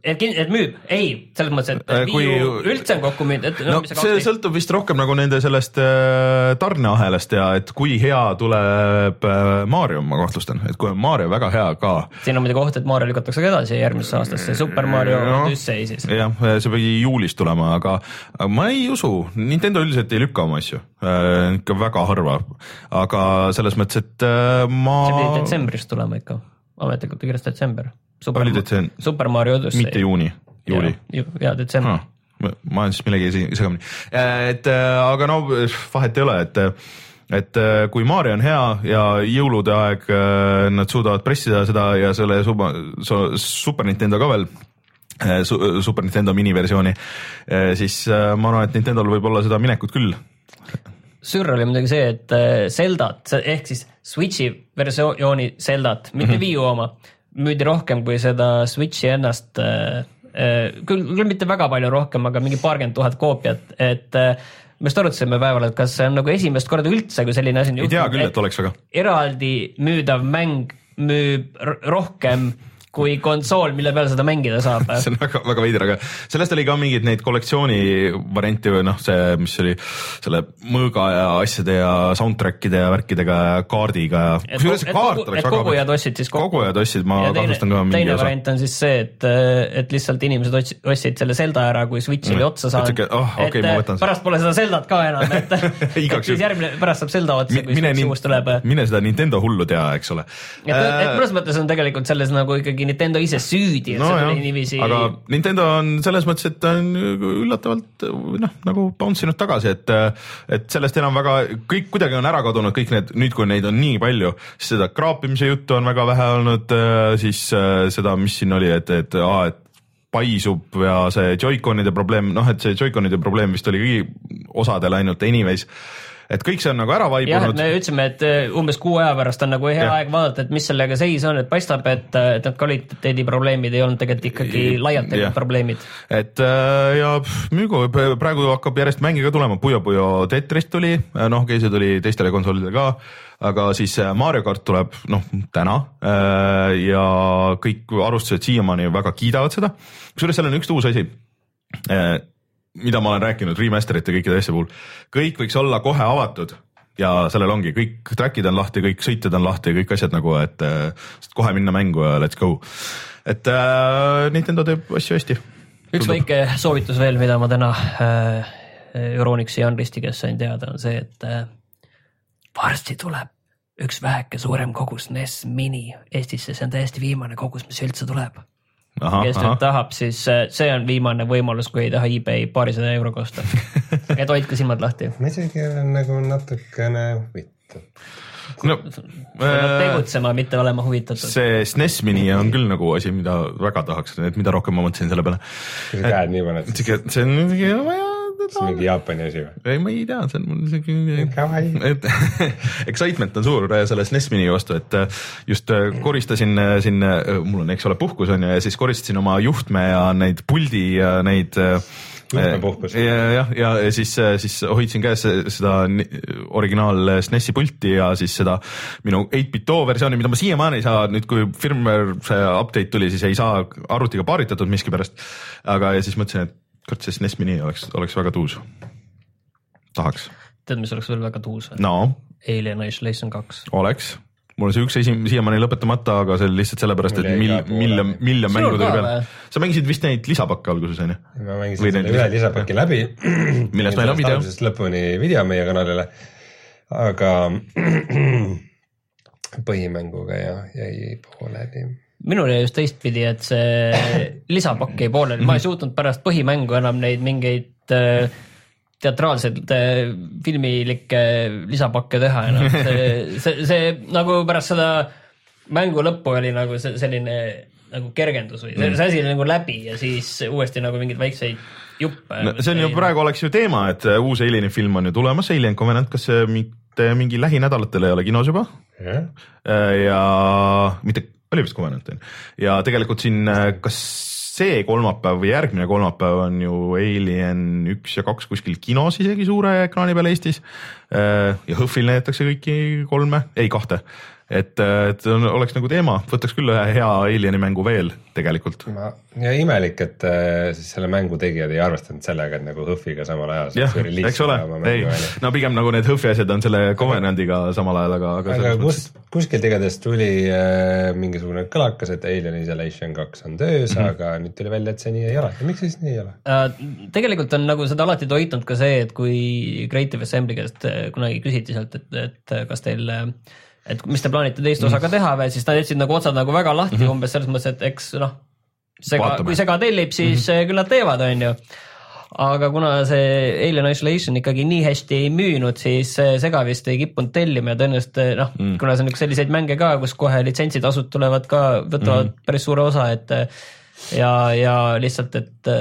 et, et müüb, ei, selles mõttes, et Äh, Wii kui- U üldse on kokku müünud, et no mis see sõltub vist rohkem nagu nende sellest äh, tarneahelast ja et kui hea tuleb äh, Mario, ma kahtlustan, et kui on Mario väga hea ka. siin on muidugi oht, et Mario lükatakse ka edasi järgmisse aastasse, Super Mario No. Odyssey siis. jah, see pidi juulis tulema, aga ma ei usu, Nintendo üldiselt ei lükka oma asju, ikka väga harva, aga selles mõttes, et ma see pidi detsembris tulema ikka, ametlikult kirjas detsember. Oli detsember. Super Mario Odyssey. mitte juuni, juuli. ja detsember Ah, ma olen siis millegi segamini, et äh, aga no vahet ei ole, et et äh, kui Mario on hea ja jõulude aeg äh, nad suudavad pressida seda ja selle suba, su, Super Nintendo ka veel su, Super Nintendo miniversiooni, siis ma arvan, et Nintendo'l võib olla seda minekut küll. sürr oli muidugi see, et Zeldat ehk siis Switchi versiooni Zeldat, mitte mm -hmm. Wii U oma, müüdi rohkem kui seda Switchi ennast. küll, küll mitte väga palju rohkem, aga mingi paarkümmend tuhat koopiat, et äh, me just arutasime päeval, et kas see on nagu esimest korda üldse, kui selline asi on ei tea küll, et oleks väga. eraldi müüdav mäng müüb rohkem kui konsool, mille peal seda mängida saab. see on väga, väga veider, aga sellest oli ka mingeid neid kollektsiooni variante või noh, see, mis oli selle mõõga ja asjade ja soundtrack'ide ja värkidega ja kaardiga ja. et, et, kogu, et kogujad ostsid siis kokku. kogujad ostsid, ma kahtlustan ka mingi teine osa. variant on siis see, et, et lihtsalt inimesed ostsid selle Zelda ära, kui Switch oli Mm. otsa saanud Et oh, ma võtan et selle. pärast pole seda Zeldat ka enam, et et siis järgmine, pärast saab Zelda otsa, kui Switch uus tuleb. et, mine seda Nintendo hullu tea, eks ole. et mõnes mõttes on tegelikult selles nagu ikkagi Nintendo ise süüdi, et no tuli niiviisi. aga Nintendo on selles mõttes, et ta on üllatavalt või noh, nagu bounce inud tagasi, et, et sellest enam väga, kõik kuidagi on ära kadunud, kõik need, nüüd kui neid on nii palju, siis seda kraapimise juttu on väga vähe olnud, siis äh, seda, mis siin oli, et, et aa, et paisub ja see Joy-Conide probleem, noh, et see Joy-Conide probleem vist oli kõigi osadel ainult anyways, et kõik see on nagu ära vaibunud me ütlesime, et äh, umbes kuu aja pärast on nagu hea Jah. aeg vaadata, et mis sellega seis on, et paistab, et, et need kvaliteediprobleemid ei olnud tegelikult ikkagi laialt tegid probleemid. et äh, ja müügu, praegu hakkab järjest mänge ka tulema, Puyo Puyo Tetris tuli, noh, okei, see tuli teistele konsoolidele ka, aga siis Mario kart tuleb noh täna ja kõik arvustused siiamaani väga kiidavad seda. kusjuures seal on üks uus asi mida ma olen rääkinud remaster'ite kõikide asjade puhul, kõik võiks olla kohe avatud ja sellel ongi kõik track'id on lahti, kõik sõitjad on lahti, kõik asjad nagu, et äh, saad kohe minna mängu ja let's go. et äh, Nintendo teeb asju hästi üks väike soovitus veel, mida ma täna äh, Euronixi Jan Risti käest sain teada, on see, et äh, varsti tuleb üks väheke suurem kogus NES Mini Eestisse, see on täiesti viimane kogus, mis üldse tuleb. Kes nüüd tahab, siis äh, see on viimane võimalus, kui ei taha eBay paarisaja euroga osta. et hoidke silmad lahti. ma isegi olen nagu natukene huvitav. no peab äh, tegutsema, mitte olema huvitatud. see SNES Mini on küll nagu asi, mida väga tahaks, et mida rohkem ma mõtlesin selle peale. käed nii paned, see on vaja. See on mingi Jaapani asi või? ei, ma ei tea, see on mul siuke et excitement on suur selle SNES Mini vastu, et äh, just äh, koristasin äh, siin, mul on, eks ole, puhkus on ju, ja siis koristasin oma juhtme ja neid puldi ja neid äh, juhmepuhkus. jah, ja, ja, ja siis, siis hoidsin käes seda originaal SNESi pulti ja siis seda minu 8-bit-O versiooni, mida ma siiamaani ei saa, nüüd kui firmware see update tuli, siis ei saa arvutiga paaritatud miskipärast. aga, ja siis mõtlesin, et kurat, see SNES mini oleks, oleks väga tuus. tahaks. tead, mis oleks veel väga tuus või no.? Alien Isolation kaks. oleks mul on see üks esim-, siiamaani lõpetamata, aga see oli lihtsalt sellepärast, et mil-, miljon, miljon mängu tuli peale. sa mängisid vist neid lisapakke alguses on ju? ma mängisin selle ühe lisapaki läbi. millest meil on video? lõpuni video meie kanalile, aga põhimänguga ja jäi pooleli minul jäi just teistpidi, et see lisapakk jäi pooleli, ma ei suutnud pärast põhimängu enam neid mingeid äh, teatraalseid äh, filmilikke lisapakke teha enam, see, see, see nagu pärast seda mängu lõppu oli nagu see selline nagu kergendus või see, see asi oli nagu läbi ja siis uuesti nagu mingeid väikseid juppe no,. see on ju praegu oleks ju teema, et äh, uus Alieni film on ju tulemas, Alien Covenant, kas see mitte mingi lähinädalatel ei ole kinos juba yeah.? Ja mitte, oli vist Covenant on ju, ja tegelikult siin kas see kolmapäev või järgmine kolmapäev on ju Alien üks ja kaks kuskil kinos isegi suure ekraani peal Eestis. Äh, ja HÖFFil näidatakse kõiki kolme, ei kahte et, et oleks nagu teema, võtaks küll ühe hea Alieni mängu veel tegelikult. ja imelik, et äh, siis selle mängu tegijad ei arvestanud sellega, et nagu HÖFFiga samal ajal. jah, eks ole, ei, no pigem nagu need HÖFFi asjad on selle Covenantiga samal ajal, aga, aga. aga kus, kuskilt igatahes tuli äh, mingisugune kõlakas, et Alien Isolation kaks on töös mm, -hmm. aga nüüd tuli välja, et see nii ei ole ja miks siis nii ei ole äh,? tegelikult on nagu seda alati toitnud ka see, et kui Creative Assembly käest äh, kunagi küsiti sealt, et, et kas teil äh, et mis te plaanite teist osa ka teha veel, siis nad jätsid nagu otsad nagu väga lahti mm -hmm. umbes selles mõttes, et eks noh, sega, kui sega tellib, siis mm -hmm. küll nad teevad, on ju. aga kuna see Alien Isolation ikkagi nii hästi ei müünud, siis sega vist ei kippunud tellima ja tõenäoliselt noh mm, -hmm. kuna see on üks selliseid mänge ka, kus kohe litsentsitasud tulevad ka, võtavad mm -hmm. päris suure osa, et ja, ja lihtsalt, et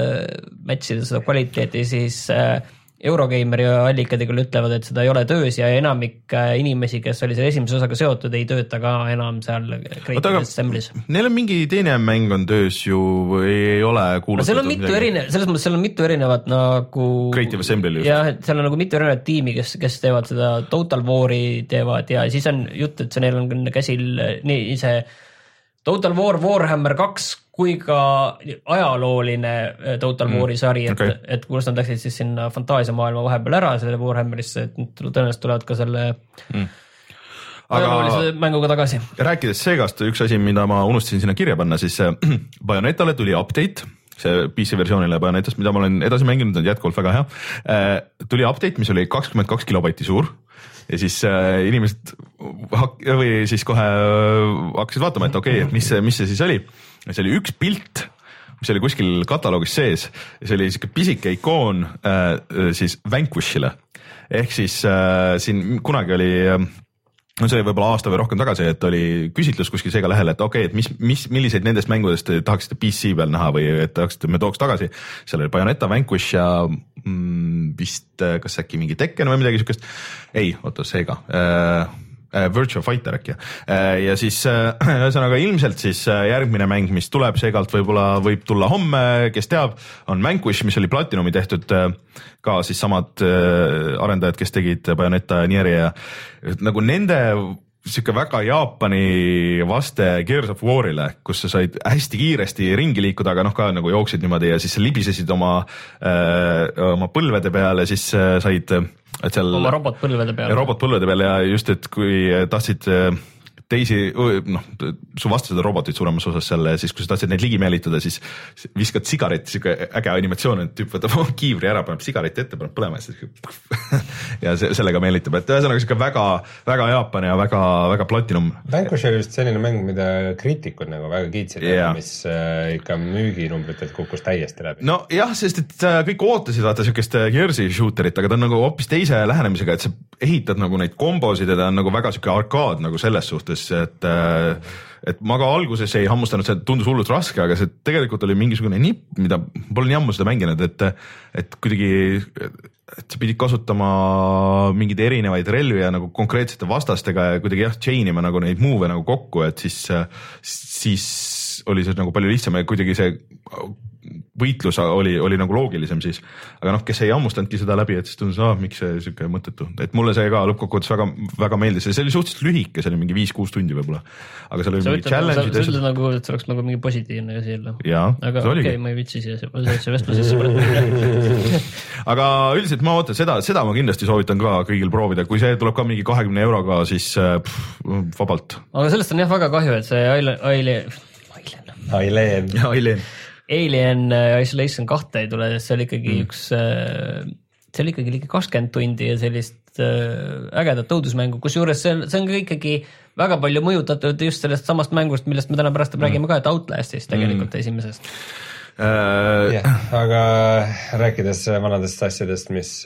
match ida seda kvaliteeti, siis äh, Eurogeimeri allikad küll ütlevad, et seda ei ole töös ja enamik äh, inimesi, kes oli selle esimese osaga seotud, ei tööta ka enam seal Creative Assembly's. Neil on mingi teine mäng on töös ju või ei ole kuulutatud? seal on mitu erinevat, selles mõttes seal on mitu erinevat nagu. Creative Assembly'l just. jah, et seal on nagu mitu erinevat tiimi, kes, kes teevad seda Total War'i teevad ja siis on jutt, et see neil on käsil nii see Total War Warhammer kaks kui ka ajalooline äh, Total mm. War'i sari, et okay., et kus nad läksid siis sinna fantaasiamaailma vahepeal ära selle Warhammerisse, et nüüd tõenäoliselt tulevad ka selle mm. ajaloolise mänguga tagasi. rääkides Segast, üks asi, mida ma unustasin sinna kirja panna, siis Bayonetale tuli update see PC versioonile Bayonetast, mida ma olen edasi mänginud, on jätkuvalt väga hea äh,. tuli update, mis oli kakskümmend kaks kilobaiti suur ja siis äh, inimesed hak- või siis kohe äh, hakkasid vaatama, et okei okay,, et mis see, mis see siis oli see oli üks pilt, mis oli kuskil kataloogis sees see oli sihuke pisike ikoon äh, äh, siis Vanquishile ehk siis äh, siin kunagi oli äh, no see oli võib-olla aasta või rohkem tagasi, et oli küsitlus kuskil Sega lehel, et okei okay,, et mis, mis, milliseid nendest mängudest te tahaksite PC peal näha või et tahaksite, me tooks tagasi. seal oli Bayoneta, Vanquish ja mm, vist kas äkki mingi Tekken või midagi siukest. ei, oota, Sega äh, Äh, Virtua Fighter äkki. Äh, ja siis äh, ühesõnaga ilmselt siis järgmine mäng, mis tuleb seekalt võib-olla võib tulla homme, kes teab, on Vanquish, mis oli Platinumi tehtud ka siis samad arendajad, kes tegid Bayoneta ja Nieri ja nagu nende sihuke väga Jaapani vaste Gears of War'ile, kus sa said hästi kiiresti ringi liikuda, aga noh, ka nagu jooksid niimoodi ja siis libisesid oma äh,, oma põlvede peal ja siis äh, said, et seal. oma robotpõlvede peal. robotpõlvede peal ja just, et kui tahtsid äh, teisi, noh, su vastased on robotid suuremas osas seal, siis kui sa tahtsid neid ligi meelitada, siis viskad sigaretti, sihuke äge animatsioon, et tüüp võtab oma kiivri ära, paneb sigareti ette, paneb põlema ja siis ja sellega meelitab, et ühesõnaga sihuke väga, väga Jaapan ja väga, väga platinum. Vanquish oli vist selline mäng, mida kriitikud nagu väga kiitsid yeah., mis äh, ikka müüginumbritelt kukkus täiesti läbi. nojah, sest et äh, kõik ootasid vaata siukest äh, Gears'i shooter'it, aga ta on nagu hoopis teise lähenemisega, et sa ehitad nagu neid kombosid ja ta on nagu väga sihuke arkaad nagu selles suhtes mõttes, et äh, et ma ka alguses ei hammustanud, see tundus hullult raske, aga see tegelikult oli mingisugune nipp, mida pole nii ammu seda mänginud, et, et kuidagi, et sa pidid kasutama mingeid erinevaid relvi ja nagu konkreetsete vastastega ja kuidagi jah, chain ima nagu neid move'e nagu kokku, et siis, siis oli see nagu palju lihtsam ja kuidagi see võitlus oli, oli nagu loogilisem siis. aga noh, kes ei hammustanudki seda läbi, et siis tundus, ah miks see sihuke mõttetu, et mulle see ka lõppkokkuvõttes väga, väga meeldis ja see oli suhteliselt lühike, see oli mingi viis-kuus tundi võib-olla. aga seal oli mingi challenge'id. sa ütled nagu, et see oleks nagu mingi positiivne asi jälle. aga okei okay,, ma ei viitsi siia sellesse vestlusesse minna aga üldiselt ma ootan seda, seda ma kindlasti soovitan ka kõigil proovida, kui see tuleb ka mingi kahekümne euroga, siis äh, pff, vabalt. aga sellest on jah väga kahju, et see Ailen, Ailen, Ailen. Ailen Alien äh, Isolation kahte ei tule, sest see oli ikkagi mm. üks, äh, see oli ikkagi ligi kakskümmend tundi ja sellist äh, ägedat õudusmängu, kusjuures see, see on ka ikkagi väga palju mõjutatud just sellest samast mängust, millest me täna pärast mm. räägime ka, et Outlastist tegelikult mm. esimesest uh,. jah, aga rääkides vanadest asjadest, mis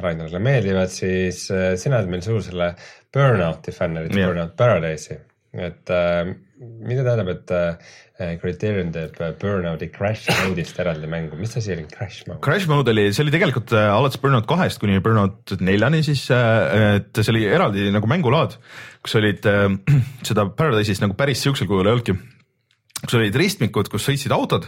Rainerile meeldivad, siis sina oled meil suur selle Burnouti fänn, eriti yeah. Burnout Paradise'i, et äh, mida tähendab, et äh, Criterion teeb äh, Burnouti Crash mode'ist eraldi mängu, mis asi oli Crash mode? Crash mode oli, see oli tegelikult äh, alates Burnout kahest kuni Burnout neljani siis, et see oli eraldi nagu mängulaad, kus olid seda Paradise'is nagu päris siuksel kujul ei olnudki. kus olid ristmikud, kus sõitsid autod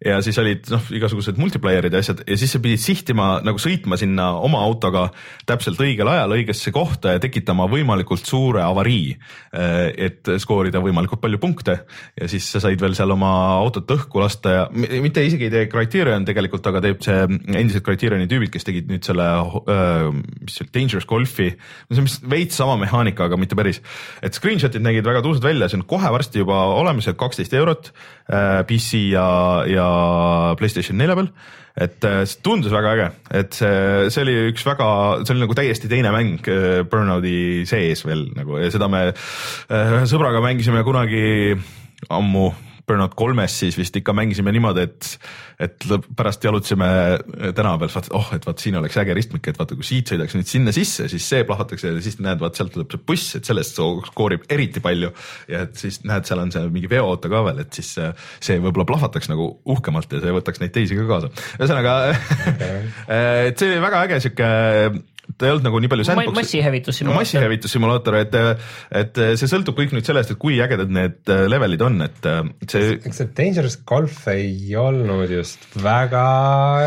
ja siis olid noh, igasugused multiplayer'id ja asjad ja siis sa pidid sihtima nagu sõitma sinna oma autoga täpselt õigel ajal õigesse kohta ja tekitama võimalikult suure avarii. Eh, et skoorida võimalikult palju punkte ja siis sa said veel seal oma autot õhku lasta ja mitte isegi ei tee Criterion tegelikult, aga teeb see endised Criterioni tüübid, kes tegid nüüd selle, eh, mis see oli, Dangerous Golfi. see on vist veits sama mehaanika, aga mitte päris. et screenshot'id nägid väga tuusad välja, see on kohe varsti juba olemas, kaksteist eurot eh, PC ja, ja Playstation nelja peal. et äh, see tundus väga äge, et see, see oli üks väga, see oli nagu täiesti teine mäng äh, Burnouti sees veel nagu ja seda me äh, ühe sõbraga mängisime kunagi ammu Burnout kolmes siis vist ikka mängisime niimoodi, et, et pärast jalutasime tänava peal, vaata, oh, et vaat siin oleks äge ristmik, et vaata, kui siit sõidaks nüüd sinna sisse, siis see plahvatakse ja siis näed, vaat sealt tuleb see buss, et sellest skoorib eriti palju. ja et siis näed, seal on see mingi veoauto ka veel, et siis see võib-olla plahvataks nagu uhkemalt ja see võtaks neid teisi ka kaasa. ühesõnaga et see oli väga äge sihuke ta ei olnud nagu nii palju sandbox'i. massihävitussimulaator. massihävitussimulaator, et, et see sõltub kõik nüüd sellest, et kui ägedad need äh, levelid on, et see. eks see Dangerous Golf ei olnud just väga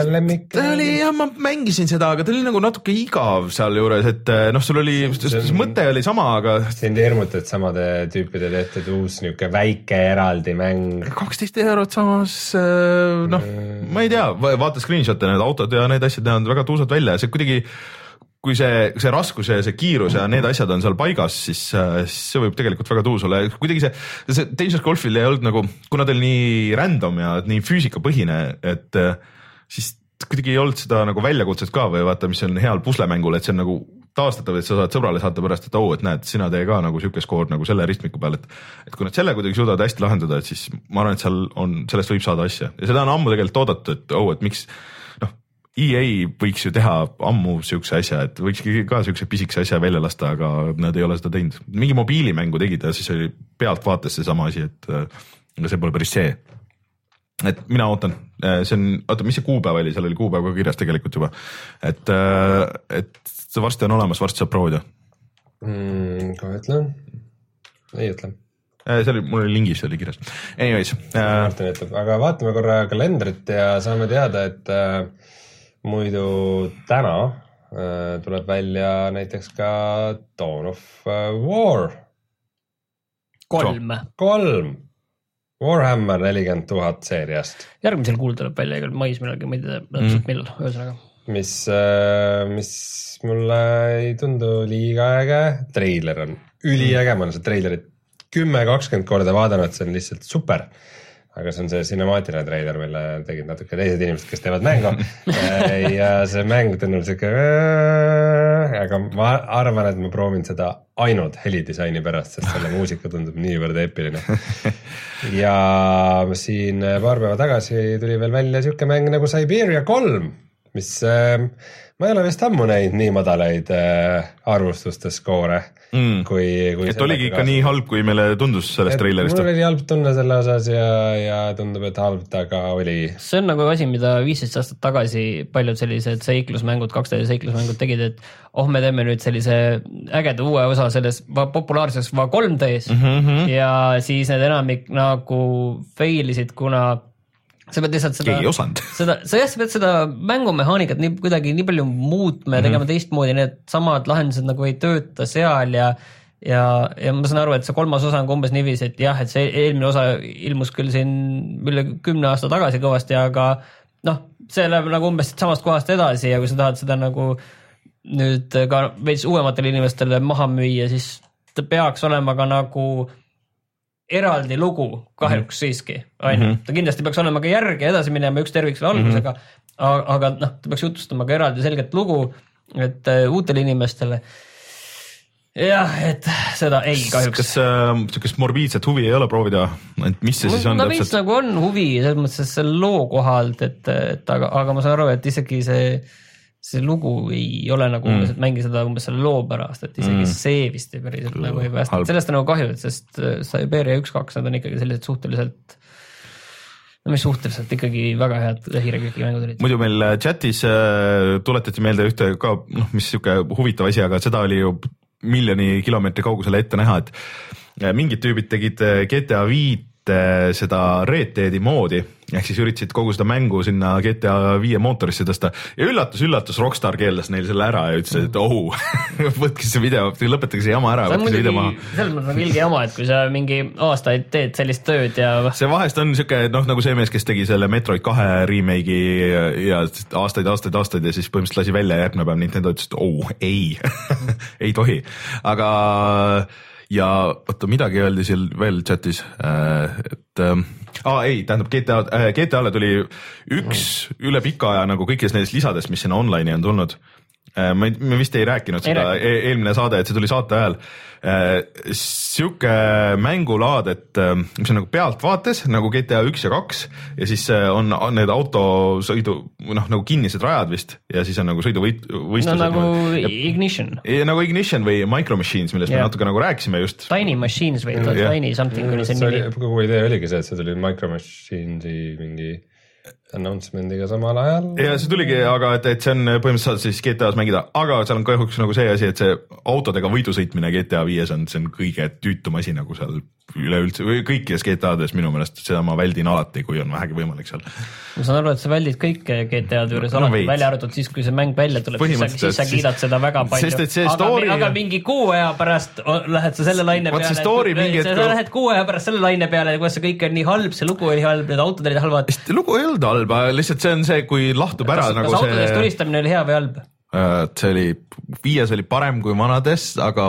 lemmik. ta oli jah, ma mängisin seda, aga ta oli nagu natuke igav sealjuures, et äh, noh, sul oli, mõte oli sama, aga. sind ei hirmuta, et samade tüüpide tehtud uus niisugune väike eraldi mäng. kaksteist eurot samas äh, noh, ma ei tea, vaata screenshot'e, need autod ja need asjad näevad väga tuusad välja ja see kuidagi kui see, see raskus ja see kiirus ja need asjad on seal paigas, siis, see võib tegelikult väga tuus olla ja kuidagi see, see Dangerous Golfil ei olnud nagu, kuna ta oli nii random ja nii füüsikapõhine, et siis kuidagi ei olnud seda nagu väljakutset ka või vaata, mis on heal puslemängul, et see on nagu taastatav, et sa saad sõbrale saata pärast, et oo oh,, et näed, sina tee ka nagu sihuke skoor nagu selle ristmiku peal, et. et kui nad selle kuidagi suudavad hästi lahendada, et siis ma arvan, et seal on, sellest võib saada asja ja seda on ammu tegelikult oodatud, et oo oh,, et miks EA võiks ju teha ammu siukse asja, et võikski ka siukse pisikese asja välja lasta, aga nad ei ole seda teinud. mingi mobiilimängu tegid ja siis oli pealtvaates seesama asi, et aga see pole päris see. et mina ootan, see on, oota, mis see kuupäev oli, seal oli kuupäev ka kirjas tegelikult juba. et, et see varsti on olemas, varsti saab proovida mm,. kohe ütlen, ei ütle see oli, mul oli lingis oli kirjas. Anyways äh,. Martin ütleb, aga vaatame korra kalendrit ja saame teada, et äh, muidu täna äh, tuleb välja näiteks ka Dawn of äh, War. kolm. kolm. Warhammer nelikümmend tuhat seeriast. järgmisel kuul tuleb välja igal mais millalgi, ma ei tea täpselt mm. millal, ühesõnaga. mis äh,, mis mulle ei tundu liiga äge, treiler on üliäge, ma olen seda treilerit kümme, kakskümmend korda vaadanud, see on lihtsalt super aga see on see cinemaatiline treiler, mille tegid natuke teised inimesed, kes teevad mängu ja see mäng tundub siuke, aga ma arvan, et ma proovin seda ainult helidisaini pärast, sest selle muusika tundub niivõrd eepiline. ja siin paar päeva tagasi tuli veel välja siuke mäng nagu Siberia kolm, mis äh, ma ei ole vist ammu näinud nii madalaid äh, arvustuste skoore Mm. kui, kui. et oligi ikka nii halb, kui meile tundus sellest treilerist. mul oli halb tunne selle osas ja, ja tundub, et halb ta ka oli. see on nagu asi, mida viisteist aastat tagasi paljud sellised seiklusmängud, 2D seiklusmängud tegid, et oh, me teeme nüüd sellise ägeda uue osa selles populaarses Va 3D-s mm -hmm. ja siis need enamik nagu fail isid, kuna sa pead lihtsalt seda. seda, sa jah, sa pead seda mängumehaanikat nii kuidagi nii palju muutma ja mm -hmm. tegema teistmoodi, need samad lahendused nagu ei tööta seal ja ja, ja ma saan aru, et see kolmas osa on ka umbes niiviisi, et jah, et see eelmine osa ilmus küll siin üle kümne aasta tagasi kõvasti, aga noh, see läheb nagu umbes samast kohast edasi ja kui sa tahad seda nagu nüüd ka veits uuematele inimestele maha müüa, siis ta peaks olema ka nagu eraldi lugu kahjuks mm -hmm. siiski, on ju, ta kindlasti peaks olema ka järg ja edasi minema üks tervik selle algusega mm. -hmm. aga noh, ta peaks jutustama ka eraldi selget lugu, et uh, uutele inimestele. jah, et seda ei kahjuks. kas äh, sihukest morbiidset huvi ei ole proovida, et mis see siis on no, täpselt? nagu on huvi selles mõttes selle loo kohalt, et, et aga, aga ma saan aru, et isegi see see lugu ei ole nagu mm. umbes, et mängi seda umbes selle loo pärast, et isegi mm. see vist ei päriselt nagu ei päästa, et sellest on nagu kahju, sest äh, Siberia üks-kaks, nad on ikkagi sellised suhteliselt no mis suhteliselt ikkagi väga head hiireküki mängud olid. muidu meil äh, chatis äh, tuletati meelde ühte ka noh, mis sihuke huvitav asi, aga seda oli ju miljoni kilomeetri kaugusele ette näha, et äh, mingid tüübid tegid GTA viit seda Red Deadi moodi ehk siis üritasid kogu seda mängu sinna GTA viie mootorisse tõsta ja üllatus-üllatus, Rockstar keeldas neil selle ära ja ütles, et oh võtke see video, lõpetage see jama ära, see video maha. selles mõttes on ilge jama, et kui sa mingi aastaid teed sellist tööd ja. see vahest on siuke noh, nagu see mees, kes tegi selle Metroid kahe remake'i ja, ja aastaid, aastaid, aastaid ja siis põhimõtteliselt lasi välja ja järgmine päev Nintendo ütles, et oh ei ei tohi, aga ja oota, midagi öeldi seal veel chatis, äh, et äh, aa ei, tähendab GTA äh,, GTA-le tuli üks üle pika aja nagu kõikidest nendest lisadest, mis sinna online'i on tulnud. Ma ei, me vist ei rääkinud ei seda rääk. e eelmine saade, et see tuli saate ajal äh,. sihuke mängulaad, et äh, mis on nagu pealtvaates nagu GTA üks ja kaks ja siis äh, on, on need autosõidu noh, nagu kinnised rajad vist ja siis on nagu sõiduvõistlused. no nagu ja, Ignition. nagu Ignition või Micro Machines, millest yeah. me natuke nagu rääkisime just. Tiny Machines või yeah. Tiny something oli see nimi. kogu idee oligi see, et see tuli Micro Machines'i mingi announcement'iga samal ajal. ja see tuligi, aga et, et see on põhimõtteliselt siis GTA-s mängida, aga seal on kahjuks nagu see asi, et see autodega võidu sõitmine GTA viies on, see on kõige tüütum asi nagu seal üleüldse või kõikides GTA-des minu meelest, seda ma väldin alati, kui on vähegi võimalik seal. ma saan aru, et sa väldid kõike GTA-de juures no, alati, välja arvatud siis, kui see mäng välja tuleb, siis sa, siis sa kiidad seda väga palju. aga, story... aga mingi kuu aja pärast lähed sa selle laine peale, sa lähed kuu aja pärast selle laine peale, kuidas see kõik on nii halb, see lugu oli halb, need autod olid halvad. lugu ei olnud halb, lihtsalt see on see, kui lahtub ära kas, nagu kas see. kas autodest tulistamine oli hea või halb? Äh, see oli, viies oli parem kui vanades, aga,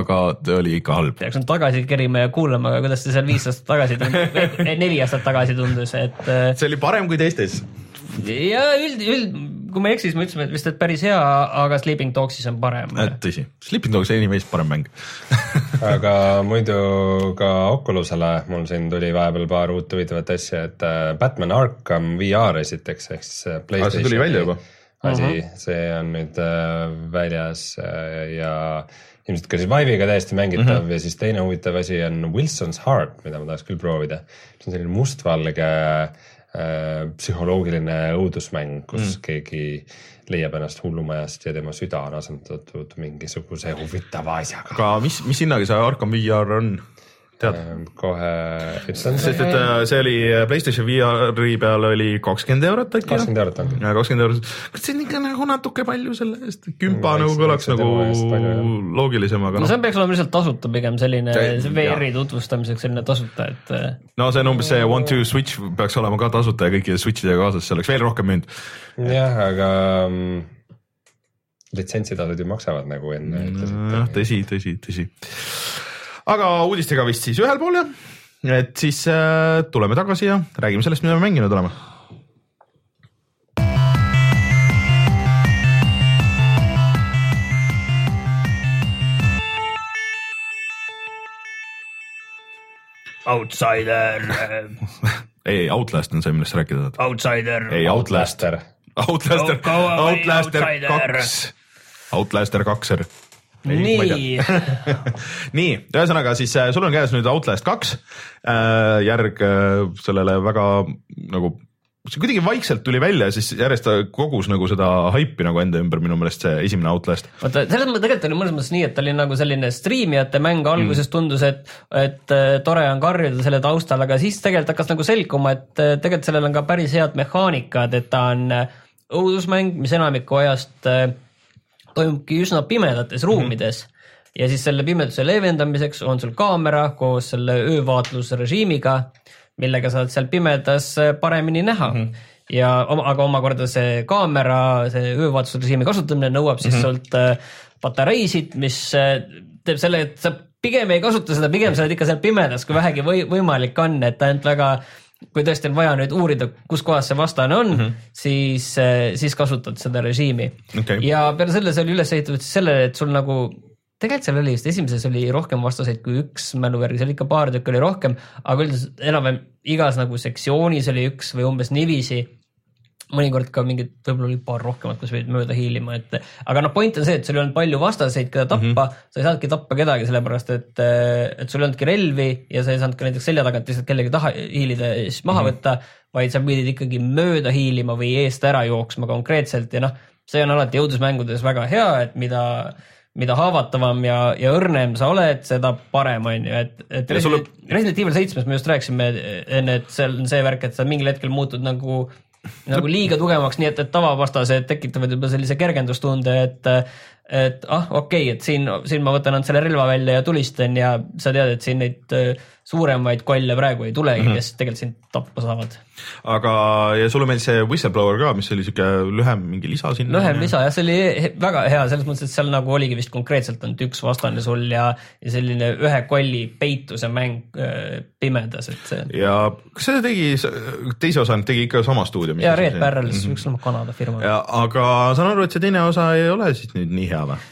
aga ta oli ikka halb. peaks nüüd tagasi kerima ja kuulama, kuidas see seal viis aastat tagasi tundus, neli aastat tagasi tundus, et. Äh, see oli parem kui teistes. Ja üld, üld, kui ma ei eksi, siis me ütlesime, et vist, et päris hea, aga Sleeping Dogsis on parem. Äh, tõsi, Sleeping Dogs anyways parem mäng aga muidu ka Oculusele mul siin tuli vahepeal paar uut huvitavat asja, et Batman Arkham VR esiteks ehk siis. see tuli välja juba asi uh, -huh. see on nüüd äh, väljas äh, ja ilmselt ka siis Vive'iga täiesti mängitav uh mhm. -huh. ja siis teine huvitav asi on Wilson's Heart, mida ma tahaks küll proovida. see on selline mustvalge äh, psühholoogiline õudusmäng, kus mm. keegi leiab ennast hullumajast ja tema süda on asendatud mingisuguse huvitava asjaga. aga mis, mis hinnaga see Arkham VR on? Tead? Ehm, kohe sest et äh, see oli äh, Playstation VR-i peal oli kakskümmend eurot äkki. kakskümmend eurot on. kakskümmend eurot, kas see on ikka nagu natuke palju selle eest, kümpa nagu kõlaks nagu loogilisem, aga noh. no see peaks olema lihtsalt tasuta pigem selline VR-i tutvustamiseks selline tasuta, et. Äh, no see on umbes see one two switch peaks olema ka tasuta ja kõikide switch'idega kaasas, see oleks veel rohkem müünud. jah, aga mm, litsentsitasud ju maksavad nagu enne. nojah, tõsi, tõsi, tõsi aga uudistega vist siis ühel pool jah, et siis äh, tuleme tagasi ja räägime sellest, mida me mänginud oleme Outsider ei, Outlast on see, millest sa rääkida tahad. Outsider. ei, Outlast. Outlaster Outlaster outsider. kaks, Outlaster kakser. nii, nii, ühesõnaga siis äh, sul on käes nüüd Outlast kaks äh,, järg äh, sellele väga nagu see kuidagi vaikselt tuli välja ja siis järjest ta kogus nagu seda haipi nagu enda ümber minu meelest see esimene Outlast. vaata selles mõttes tegelikult oli mõnes mõttes nii, et ta oli nagu selline striimijate mäng alguses tundus, et, et äh, tore on karjuda selle taustal, aga siis tegelikult hakkas nagu selguma, et tegelikult sellel on ka päris head mehaanikad, et ta on õudusmäng, mis enamiku ajast äh, toimubki üsna pimedates ruumides mm -hmm. ja siis selle pimeduse leevendamiseks on sul kaamera koos selle öövaatlusrežiimiga, millega saad seal pimedas äh, paremini näha mm. -hmm ja oma, aga omakorda see kaamera, see öövaatlusrežiimi kasutamine nõuab siis mm -hmm. sult äh, patareisid, mis äh, teeb selle, et sa pigem ei kasuta seda, pigem sa oled ikka seal pimedas, kui vähegi või, võimalik on, et ainult väga kui tõesti on vaja nüüd uurida, kus kohas see vastane on mm, -hmm. siis, siis kasutad seda režiimi Okei. ja peale selle see oli üles ehitatud sellele, et sul nagu tegelikult seal oli vist esimeses oli rohkem vastaseid kui üks mälu järgi, seal ikka paar tükki oli rohkem, aga üldiselt enam-vähem igas nagu sektsioonis oli üks või umbes niiviisi mõnikord ka mingid, võib-olla oli paar rohkemat, kus pidid mööda hiilima, et aga noh, point on see, et sul ei olnud palju vastaseid, keda tappa mm, -hmm. sa ei saanudki tappa kedagi, sellepärast et, et sul ei olnudki relvi ja sa ei saanud ka näiteks selja tagant lihtsalt kellegi taha hiilida ja siis maha mm -hmm. võtta, vaid sa pidid ikkagi mööda hiilima või eest ära jooksma konkreetselt ja noh, see on alati jõudlusmängudes väga hea, et mida mida haavatavam ja, ja õrnem sa oled, seda parem on ju, et, et Resident, sulle- Resident Evil seitsmes me just rääkisime enne, et seal on see värk, et sa mingil hetkel muutud nagu nagu liiga tugevamaks, nii et, et tavavastased tekitavad juba sellise kergendustunde, et et ah, okei okay,, et siin, siin ma võtan ainult selle relva välja ja tulistan ja sa tead, et siin neid äh, suuremaid kolle praegu ei tulegi mm, -hmm. kes tegelikult sind tappa saavad. aga, ja sulle meeldis see Whistleblower ka, mis oli siuke lühem mingi lisa sinna. lühem lisa jah, see oli he- väga hea selles mõttes, et seal nagu oligi vist konkreetselt ainult üks vastane sul ja, ja selline ühe kolli peituse mäng äh, pimedas, et see ja kas see tegi, teise osa tegi ikka sama stuudio? ja Red Barrels mm, -hmm. üks Kanada firma. aga saan aru, et see teine osa ei ole siis nüüd nii hea või?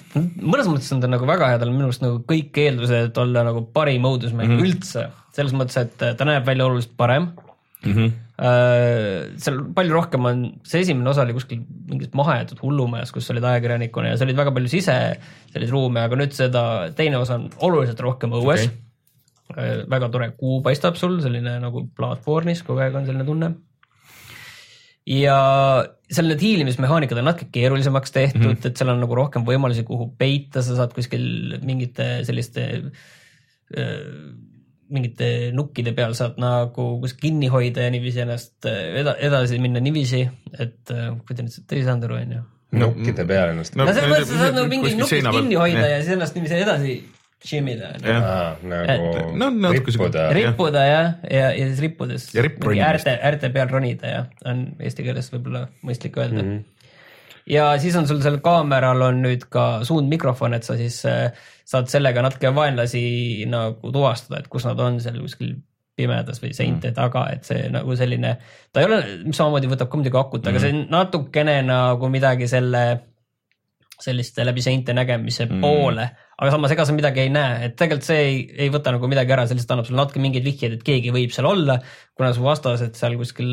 Mõnes mõttes on ta nagu väga hea, tal on minu arust nagu kõik eeldused, et olla nagu parim õudusmäng mm -hmm. üldse, selles mõttes, et ta näeb välja oluliselt parem Mm -hmm. Äh, seal palju rohkem on, see esimene osa oli kuskil mingis mahajäetud hullumajas, kus olid ajakirjanikuna ja seal olid väga palju sise selliseid ruume, aga nüüd seda teine osa on oluliselt rohkem õues okay.. väga tore kuu paistab sul, selline nagu platvormis kogu aeg on selline tunne. Ja seal need hiilimismehaanikad on natuke keerulisemaks tehtud mm, -hmm. et seal on nagu rohkem võimalusi, kuhu peita, sa saad kuskil mingite selliste äh, mingite nukkide peal saad nagu kuskil kinni hoida ja niiviisi ennast eda, edasi minna niiviisi, et kuidas nüüd, te ei saanud aru, onju. nukkide peal ennast No- no selles mõttes sa saad nagu mingi nukist kinni hoida ja siis ennast niiviisi edasi jah, ah, nagu No natuke sihuke- rippuda. rippuda jah, ja, ja siis rippudes Ja äärte, äärte peal ronida ja on eesti keeles võib-olla mõistlik öelda Mhm. mm. -hmm. ja siis on sul seal kaameral on nüüd ka suundmikrofon, et sa siis äh, saad sellega natuke vaenlasi nagu tuvastada, et kus nad on seal kuskil pimedas või seinte mm. taga, et see nagu selline, ta ei ole, samamoodi võtab ka muidugi akut mm, aga see on natukene nagu midagi selle, selliste läbi seinte nägemise mm. poole, aga samas ega sa midagi ei näe, et tegelikult see ei, ei võta nagu midagi ära, see lihtsalt annab sulle natuke mingeid vihjeid, et keegi võib seal olla, kuna su vastased seal kuskil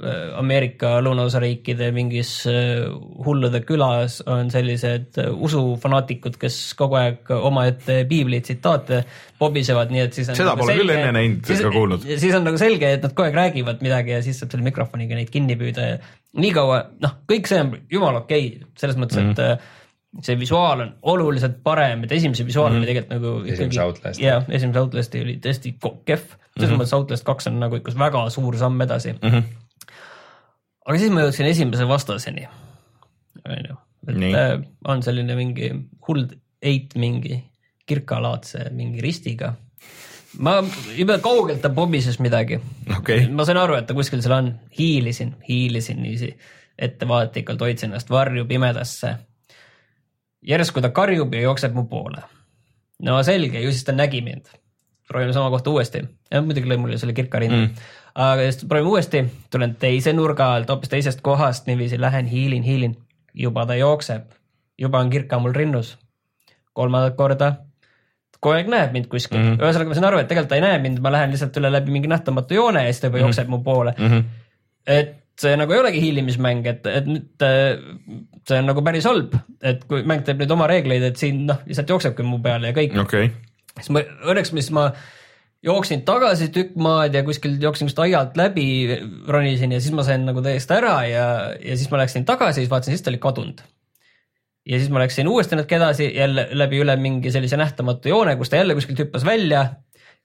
äh, Ameerika lõunaosariikide mingis äh, hullude külas on sellised äh, usufanaatikud, kes kogu aeg omaette piibli tsitaate pobisevad, nii et siis Seda nagu pole küll enne näinud siis, ega kuulnud. siis on nagu selge, et nad kogu aeg räägivad midagi ja siis saab selle mikrofoniga neid kinni püüda ja niikaua, noh, kõik see on jumala okei okay,, selles mõttes mm, -hmm. et äh, see visuaal on oluliselt parem, et esimese visuaal mm -hmm. oli tegelikult nagu Esimese Outlasti. jah, esimese Outlasti oli tõesti kehv, selles mm -hmm. mõttes Outlast kaks on nagu ikka väga suur samm edasi mm. Mhm. aga siis ma jõudsin esimese vastaseni, onju, et Nii. äh, on selline mingi hull eit mingi kirkalaadse mingi ristiga. ma juba kaugelt ta pobises midagi okei, ma sain aru, et ta kuskil seal on, hiilisin, hiilisin niiviisi ettevaatlikult, hoidsin ennast varju pimedasse. Järsku ta karjub ja jookseb mu poole. no selge, ju siis ta nägi mind. proovime sama kohta uuesti, muidugi lõi mulle selle kirka rinda mm.. aga siis proovime uuesti, tulen teise nurga alt, hoopis teisest kohast niiviisi lähen, hiilin, hiilin, juba ta jookseb, juba on kirka mul rinnus. kolmandat korda kogu aeg näeb mind kuskil mm. -hmm., ühesõnaga ma sain aru, et tegelikult ta ei näe mind, ma lähen lihtsalt üle läbi mingi nähtamatu joone ja siis ta juba mm -hmm. jookseb mu poole mm. -hmm. et see nagu ei olegi hiilimismäng, et, et nüüd äh, see on nagu päris halb, et kui mäng teeb nüüd oma reegleid, et siin noh, lihtsalt jooksebki mu peale ja kõik okay., siis ma õnneks, mis ma jooksin tagasi tükk maad ja kuskil jooksin just aialt läbi, ronisin ja siis ma sain nagu täiesti ära ja, ja siis ma läksin tagasi, siis vaatasin, siis ta oli kadunud. ja siis ma läksin uuesti natuke edasi jälle läbi üle mingi sellise nähtamatu joone, kus ta jälle kuskilt hüppas välja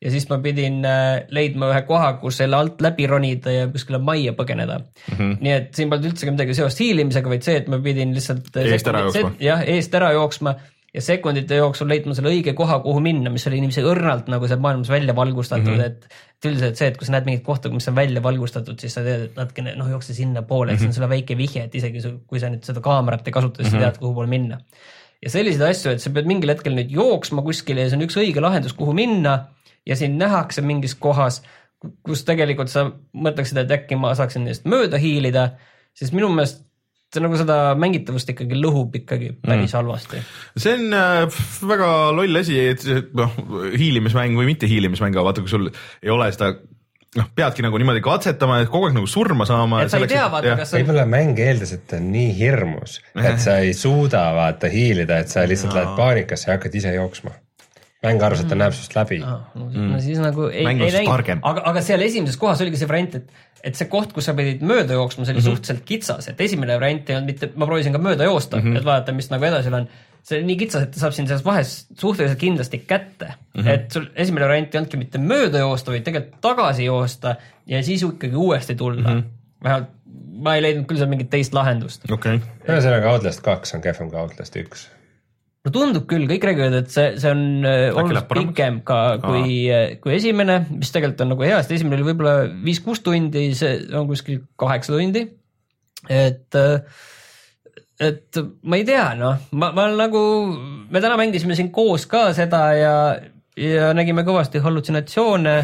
ja siis ma pidin äh, leidma ühe koha, kus selle alt läbi ronida ja kuskile majja põgeneda mm. -hmm. nii et siin polnud üldsegi midagi seost hiilimisega, vaid see, et ma pidin lihtsalt. eest ära jooksma. jah, eest ära jooksma ja sekundite jooksul leidma selle õige koha, kuhu minna, mis oli niiviisi õrnalt nagu seal maailmas välja valgustatud mm, -hmm. et. et üldiselt see, et kui sa näed mingit kohta, mis on välja valgustatud, siis sa tead, et natukene noh, jookse sinnapoole -hmm. see on mhm. sulle väike vihje, et isegi kui sa nüüd seda kaamerat ei kasuta, siis mm -hmm. sa tead, kuhu poole minna. ja selliseid asju, et sa pead mingil hetkel nüüd jooksma kuskile ja see on üks õige lahendus, kuhu minna ja sind nähakse mingis kohas, kus tegelikult sa mõtleksid, et äkki ma saaksin neist mööda hiilida, siis minu meelest see nagu seda mängitavust ikkagi lõhub ikkagi päris mm. halvasti. see on äh, väga loll asi, et noh, hiilimismäng või mitte hiilimismäng, aga vaata, kui sul ei ole seda noh, peadki nagu niimoodi katsetama, et kogu aeg nagu surma saama. et sa ei tea, vaata, kas on. võib-olla mäng eeldas, et ta on nii hirmus, et sa ei suuda vaata hiilida, et sa lihtsalt no. lähed paanikasse ja hakkad ise jooksma mäng arvas, et ta näeb sinust läbi no,. No, no siis nagu ei, ei näinud, aga, aga seal esimeses kohas oligi see variant, et et see koht, kus sa pidid mööda jooksma, see oli mm -hmm. suhteliselt kitsas, et esimene variant ei olnud mitte, ma proovisin ka mööda joosta mm, -hmm. et vaadata, mis nagu edasi on. see oli nii kitsas, et ta saab sind selles vahes suhteliselt kindlasti kätte mm. -hmm. et sul esimene variant ei olnudki mitte mööda joosta, vaid tegelikult tagasi joosta ja siis ikkagi uuesti tulla mm. -hmm. vähemalt ma ei leidnud küll seal mingit teist lahendust. okei okay.. ühesõnaga Outlast kaks on kehvem kui Outlast üks no tundub küll, kõik räägivad, et see, see on äh, oluliselt pikem ka kui, äh, kui esimene, mis tegelikult on nagu hea, sest esimene oli võib-olla viis-kuus tundi, see on kuskil kaheksa tundi. et, äh, et ma ei tea, noh, ma, ma nagu, me täna mängisime siin koos ka seda ja, ja nägime kõvasti hallutsinatsioone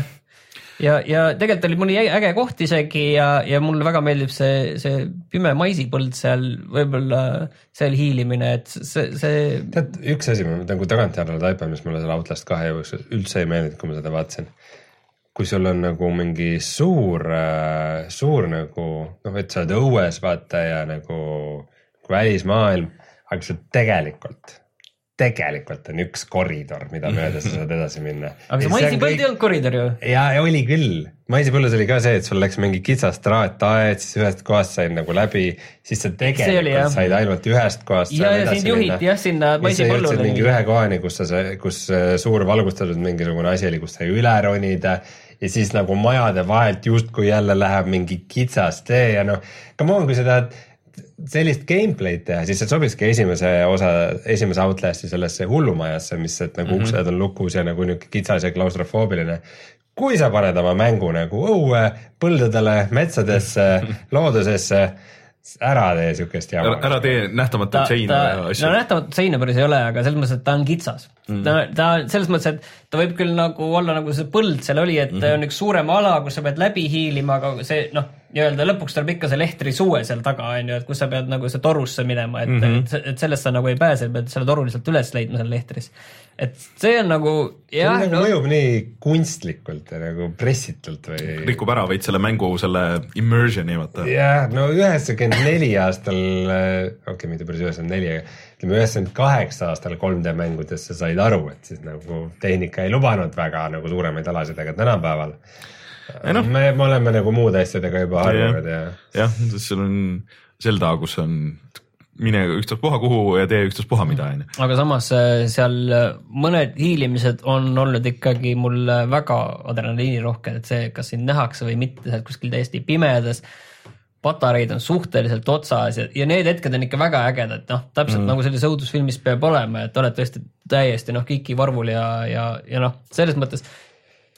ja, ja tegelikult oli mõni äge koht isegi ja, ja mulle väga meeldib see, see pime maisipõld seal, võib-olla seal hiilimine, et see, see. tead, üks asi, ma nagu tagantjärele taipan, mis mulle selle Outlast kahe jooksul üldse ei meeldinud, kui ma seda vaatasin. kui sul on nagu mingi suur, suur nagu noh, et sa oled õues vaata ja nagu, välismaailm, aga sa tegelikult tegelikult on üks koridor, mida mööda sa saad edasi minna. aga see maisipõld kõik... ei olnud koridor ju? ja, oli küll, maisipõllus oli ka see, et sul läks mingi kitsas traataed, siis ühest kohast said nagu läbi, siis sa tegelikult oli, said ainult ühest kohast. ja, ja sind juhiti jah sinna maisipõllule. mingi ühe kohani, kus sa, kus äh, suur valgustatud mingisugune asi oli, kus sai üle ronida ja siis nagu majade vahelt justkui jälle läheb mingi kitsas tee ja noh, come on, kui sa tahad sellist gameplay'd teha, siis see sobikski esimese osa, esimese Outlast'i sellesse hullumajasse, mis, et nagu mm -hmm. uksed on lukus ja nagu niuke kitsas ja klaustrofoobiline. kui sa paned oma mängu nagu õue, põldudele, metsadesse, loodusesse ära tee siukest jama. ära tee nähtamatut seina ja asju. no nähtamatut seina päris ei ole, aga selles mõttes, et ta on kitsas mm.. ta, ta selles mõttes, et ta võib küll nagu olla nagu see põld seal oli, et mm -hmm. on üks suurem ala, kus sa pead läbi hiilima, aga see noh, nii-öelda lõpuks tuleb ikka see lehtrisue seal taga on ju, et kus sa pead nagu see torusse minema, et mm, -hmm. et, et sellest sa nagu ei pääse, pead selle toru lihtsalt üles leidma seal lehtris et see on nagu. see on, nagu no, mõjub nii kunstlikult ja nagu pressitult või. rikub ära veits selle mängu selle immersion'i vaata. jah, no üheksakümmend neli aastal, okei okay,, mitte päris üheksakümmend neli, aga ütleme üheksakümmend kaheksa aastal 3D mängudest sa said aru, et siis nagu tehnika ei lubanud väga nagu suuremaid alasid, aga tänapäeval no. me, me oleme nagu muude asjadega juba harjunud ja. jah, sul on Zelda, kus on mine ükstaspuha kuhu ja tee ükstaspuha mida, onju. aga samas äh, seal äh, mõned hiilimised on olnud ikkagi mul väga adrenaliinirohked, et see, kas sind nähakse või mitte, sa oled kuskil täiesti pimedas. patareid on suhteliselt otsas ja, ja need hetked on ikka väga ägedad, noh, täpselt mm. nagu selles õudusfilmis peab olema, et oled tõesti täiesti noh, kiki varvul ja, ja, ja noh, selles mõttes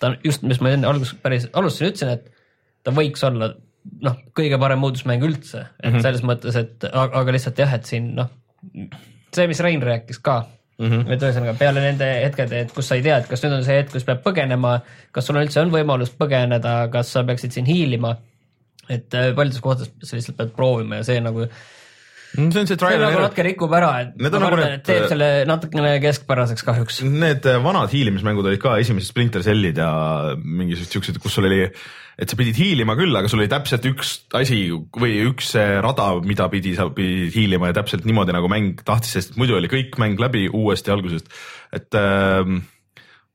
ta on just, mis ma enne alguses päris alustasin, ütlesin, et ta võiks olla noh, kõige parem moodusmäng üldse, et mm -hmm. selles mõttes, et aga, lihtsalt jah, et siin noh, see, mis Rein rääkis ka mm, -hmm. et ühesõnaga peale nende hetkede, et kus sa ei tea, et kas nüüd on see hetk, kus peab põgenema, kas sul üldse on võimalust põgeneda, kas sa peaksid siin hiilima. et äh, paljudes kohtades sa lihtsalt pead proovima ja see nagu see on see trial and error. natuke rikub ära, et Need ma nagu need- et teeb selle natukene keskpäraseks kahjuks. Need äh, vanad hiilimismängud olid ka esimesed Splinter Cellid ja mingisugused siuksed, kus sul oli, et sa pidid hiilima küll, aga sul oli täpselt üks asi või üks äh, rada, mida pidi, sa pidid hiilima ja täpselt niimoodi nagu mäng tahtis, sest muidu oli kõik mäng läbi uuesti algusest. et ähm,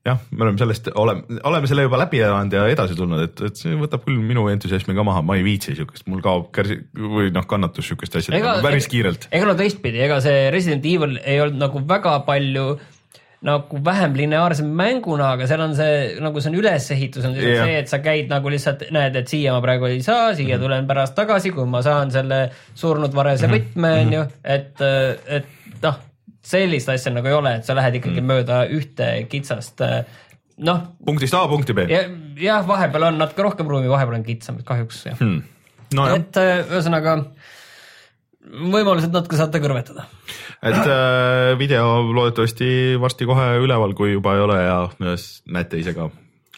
jah, me oleme sellest, oleme, oleme selle juba läbi elanud ja edasi tulnud, et, et see võtab küll minu entusiasmi ka maha, ma ei viitsi siukest, mul kaob kärsi või noh, kannatus siukest asja Ega- nagu päris kiirelt. ega no teistpidi, ega see Resident Evil ei olnud nagu väga palju nagu vähem lineaarse mänguna, aga seal on see nagu see on ülesehitus on yeah. see, et sa käid nagu lihtsalt näed, et siia ma praegu ei saa, siia Mhm. tulen pärast tagasi, kui ma saan selle surnud varese võtme Mhm. onju, et, et noh, sellist asja nagu ei ole, et sa lähed ikkagi Mhm. mööda ühte kitsast noh, punktist A punkti B ja jah, vahepeal on natuke rohkem ruumi, vahepeal on kitsam, kahjuks jah hmm.. nojah, et äh, ühesõnaga võimalused natuke saate kõrvetada. et äh, video loodetavasti varsti kohe üleval, kui juba ei ole ja näete ise ka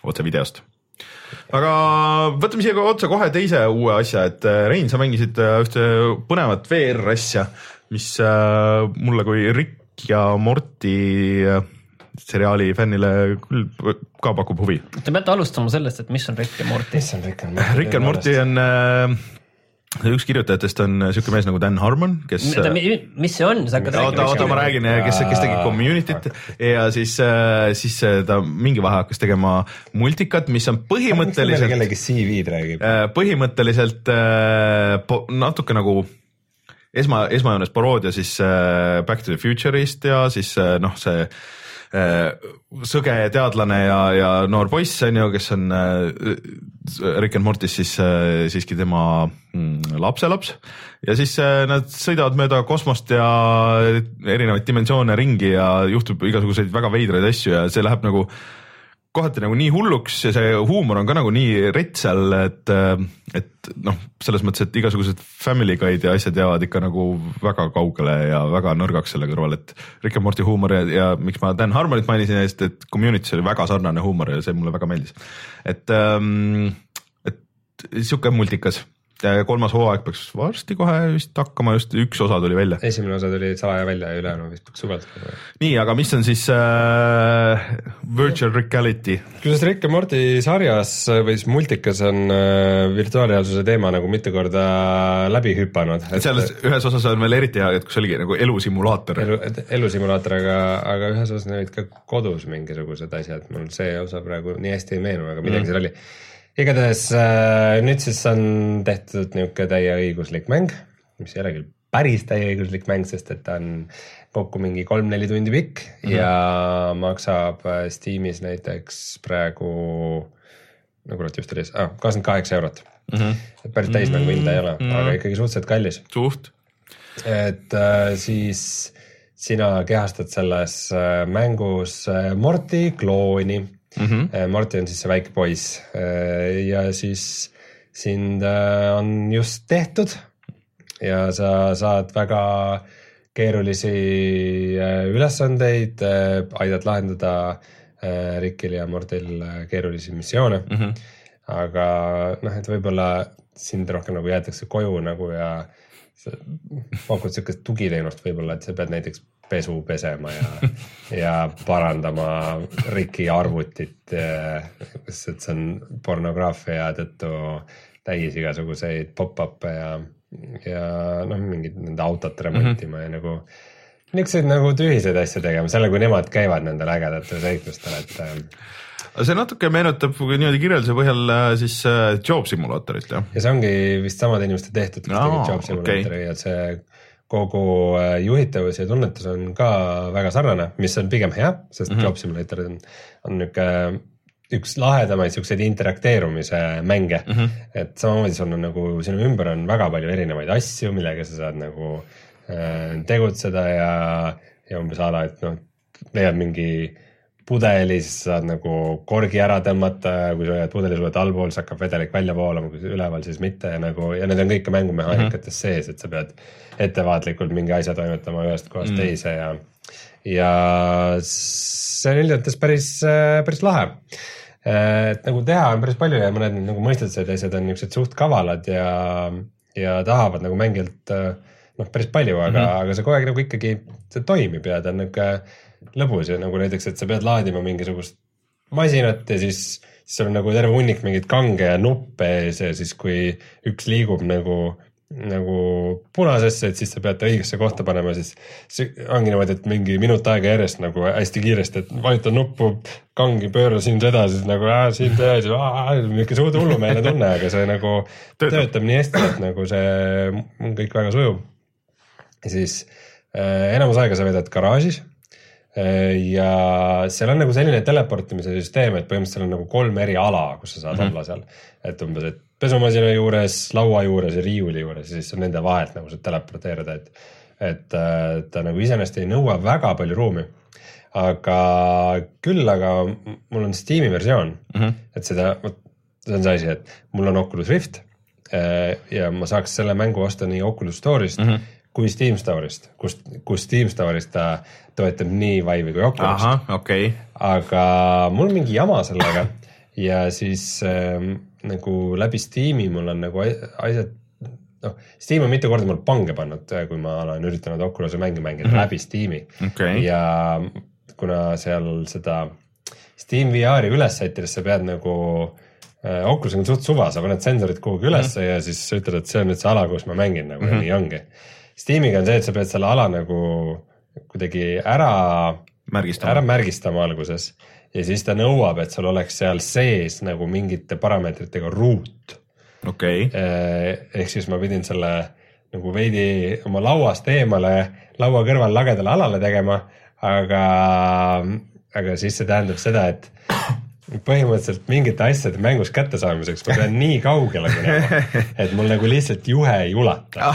otsevideost. aga võtame siia otsa kohe teise uue asja, et äh, Rein, sa mängisid äh, ühte põnevat VR asja, mis äh, mulle kui Rick ja Morty äh, seriaali fännile küll ka pakub huvi. Te peate alustama sellest, et mis on Rick ja Morty. mis on Rick and Morty? Rick and Morty on äh, üks kirjutajatest on siuke mees nagu Dan Harmon, kes mis see on, sa hakkad oota, oota, ma räägin, kes, kes tegi Community't ja siis, siis ta mingi vahe hakkas tegema multikat, mis on põhimõtteliselt, kellegi CV-d räägib. põhimõtteliselt äh, natuke nagu esma, esmajoones paroodia siis äh, Back to the Future'ist ja siis äh, noh, see äh, sõge teadlane ja, ja noor poiss on ju, kes on äh, Rick and Mortis siis äh, siiski tema mm, lapselaps. Ja siis äh, nad sõidavad mööda kosmost ja erinevaid dimensioone ringi ja juhtub igasuguseid väga veidraid asju ja see läheb nagu kohati nagu nii hulluks ja see huumor on ka nagu nii rets seal, et, et noh, selles mõttes, et igasugused Family Guy'd ja asjad jäävad ikka nagu väga kaugele ja väga nõrgaks selle kõrval, et Rick and Morty huumor ja, ja miks ma Dan Harmonit mainisin, sest et Community's oli väga sarnane huumor ja see mulle väga meeldis. et, et sihuke multikas, kolmas hooaeg peaks varsti kohe vist hakkama, just üks osa tuli välja. esimene osa tuli salaja välja ja ülejäänu vist peaks suvelt tulema. nii, aga mis on siis äh, virtual reality? kusjuures Rick and Morty sarjas või siis multikas on äh, virtuaalreaalsuse teema nagu mitu korda läbi hüpanud. seal ühes osas on veel eriti hea, et kus oligi nagu elusimulaator. elu, elusimulaator, aga, aga ühes osas olid ka kodus mingisugused asjad, mul see osa praegu nii hästi ei meenu, aga midagi mm. seal oli. Igatahes äh, nüüd siis on tehtud niisugune täieõiguslik mäng, mis ei ole küll päris täieõiguslik mäng, sest et ta on kokku mingi kolm-neli tundi pikk mm -hmm. ja maksab äh, Steamis näiteks praegu, no kurat just oli, kakskümmend kaheksa eurot mm. -hmm. päris täismängu hinda ei ole mm, -hmm. aga ikkagi suhteliselt kallis suht. et äh, siis sina kehastad selles äh, mängus äh, Morty klooni mm. -hmm. Morty on siis see väike poiss äh, ja siis sind äh, on just tehtud ja sa saad väga keerulisi ülesandeid aidad lahendada Rickil ja Mortil äh, keerulisi missioone mm. -hmm. aga noh, et võib-olla sind rohkem nagu jäetakse koju nagu ja sa pakud siukest tugiteenust võib-olla, et sa pead näiteks pesu pesema ja, ja parandama Riki arvutit, sest et see on pornograafia tõttu täis igasuguseid pop-up'e ja, ja noh, mingid nende autot remontima mm -hmm. ja nagu niisuguseid nagu tühiseid asju tegema, selle, kui nemad käivad nendel ägedatel seiklustel, et äh, see natuke meenutab niimoodi kirjelduse põhjal äh, siis äh, job simulaatorit jah? ja see ongi vist samade inimeste tehtud, kes Aa, tegid Job Simulatori ja et see kogu äh, juhitavus ja tunnetus on ka väga sarnane, mis on pigem hea, sest mm -hmm. Job Simulator on, on niisugune üks lahedamaid siukseid interakteerumise mänge mm, -hmm. et samamoodi sul on nagu sinu ümber on väga palju erinevaid asju, millega sa saad nagu äh, tegutseda ja, ja umbes a la, et noh, leiad mingi pudeli, siis saad nagu korgi ära tõmmata ja kui sa hoiad pudeli sulle allpool, siis hakkab vedelik välja voolama, kui üleval, siis mitte ja nagu ja need on kõik mängumehhaanikates mm -hmm. sees, et sa pead ettevaatlikult mingi asja toimetama ühest kohast mm -hmm. teise ja, ja see on üldjoontes päris, päris lahe et nagu teha on päris palju ja mõned nagu mõistetused ja asjad on niisugused suht kavalad ja, ja tahavad nagu mängijalt noh, päris palju, aga mm, -hmm. aga see kogu aeg nagu ikkagi, see toimib ja ta on niisugune lõbus ja nagu näiteks, et sa pead laadima mingisugust masinat ja siis, siis sul on nagu terve hunnik mingeid kange ja nuppe ees ja siis, kui üks liigub nagu nagu punasesse, et siis sa pead ta õigesse kohta panema, siis see ongi niimoodi, et mingi minut aega järjest nagu hästi kiiresti, et vajutan nuppu, kangi pööra siin-seda, siis nagu äh, siin teed, niisugune suur hullumeelne tunne, aga see nagu Töötab. töötab nii hästi, et nagu see on kõik väga sujuv. ja siis äh, enamus aega sa veedad garaažis ja seal on nagu selline teleportimise süsteem, et põhimõtteliselt seal on nagu kolm eri ala, kus sa saad mm -hmm. olla seal. et umbes, et pesumasina juures, laua juures ja riiuli juures ja siis on nende vahelt nagu saad teleporteeruda, et et äh, ta nagu iseenesest ei nõua väga palju ruumi. aga küll, aga mul on Steam'i versioon mm, -hmm. et seda, vot see on see asi, et mul on Oculus Rift äh, ja ma saaks selle mängu osta nii Oculus Store'ist mm -hmm. Kui Steam Store'ist, kus, kus Steam Store'ist ta toetab nii Vive'i kui okei okay., aga mul on mingi jama sellega ja siis ähm, nagu läbi Steam'i mul on nagu asjad, noh, Steam on mitu korda mul pange pannud, kui ma olen üritanud Oculus'i mänge mängida mm -hmm. läbi Steam'i okei, ja kuna seal seda Steam VR-i üles sättides sa pead nagu äh, Oculus on suht suva, sa paned sensorid kuhugi ülesse mm -hmm. ja siis ütled, et see on nüüd see ala, kus ma mängin nagu mm -hmm. ja nii ongi. Steamiga on see, et sa pead selle ala nagu kuidagi ära märgistama ära. märgistama alguses ja siis ta nõuab, et sul oleks seal sees nagu mingite parameetritega ruut. okei, ehk siis ma pidin selle nagu veidi oma lauast eemale laua kõrval lagedale alale tegema, aga, aga siis see tähendab seda, et põhimõtteliselt mingite asjade mängus kättesaamiseks ma pean nii kaugele minema, et mul nagu lihtsalt juhe ei ulata.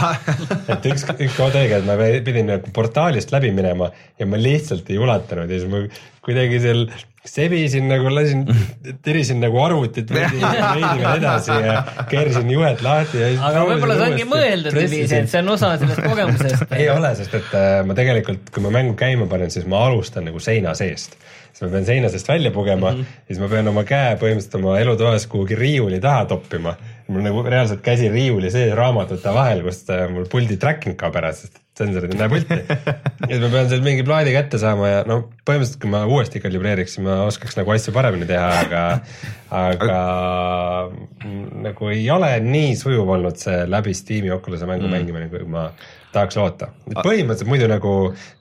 et üks, üks kood oligi, et ma pidin nagu portaalist läbi minema ja ma lihtsalt ei ulatanud ja siis ma kuidagi seal sebisin nagu lasin, tirisin nagu arvutit veidi, edasi ja keerasin juhet lahti ja. aga võib-olla see ongi mõeldud niiviisi, et see on osa sellest kogemusest. ei ole, sest et äh, ma tegelikult, kui ma mängu käima panen, siis ma alustan nagu seina seest. siis ma pean seina seest välja pugema mm, -hmm. siis ma pean oma käe põhimõtteliselt oma elutoas kuhugi riiuli taha toppima. mul nagu reaalselt käsi riiuli sees raamatute vahel, kust äh, mul puldi tracking kaob ära, sest sensorid ei näe ja siis ma pean sealt mingi plaadi kätte saama ja no põhimõtteliselt, kui ma uuesti kalibreeriks, siis ma oskaks nagu asju paremini teha, aga, aga nagu ei ole nii sujuv olnud see läbi Steam'i Oculus'e mängu mm. mängimine, kui ma tahaks loota. põhimõtteliselt muidu nagu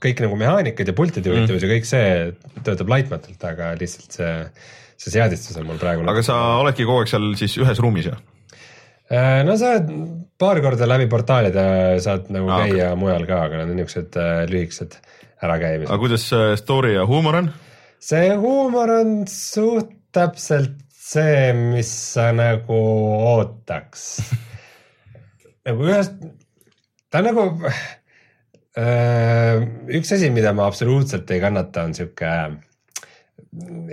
kõik nagu mehaanikad ja pultide juhitavus mm. ja kõik see töötab laitmatult, aga lihtsalt see, see seadistus on mul praegu. aga sa oledki kogu aeg seal siis ühes ruumis ju? Äh, no sa oled paar korda läbi portaalide saad nagu ah, käia okay. mujal ka, aga need on niisugused äh, lühikesed ärakäimised aga. kuidas see story ja huumor on? see huumor on suht täpselt see, mis sa nagu ootaks. nagu ühest, ta on nagu äh, üks asi, mida ma absoluutselt ei kannata, on sihuke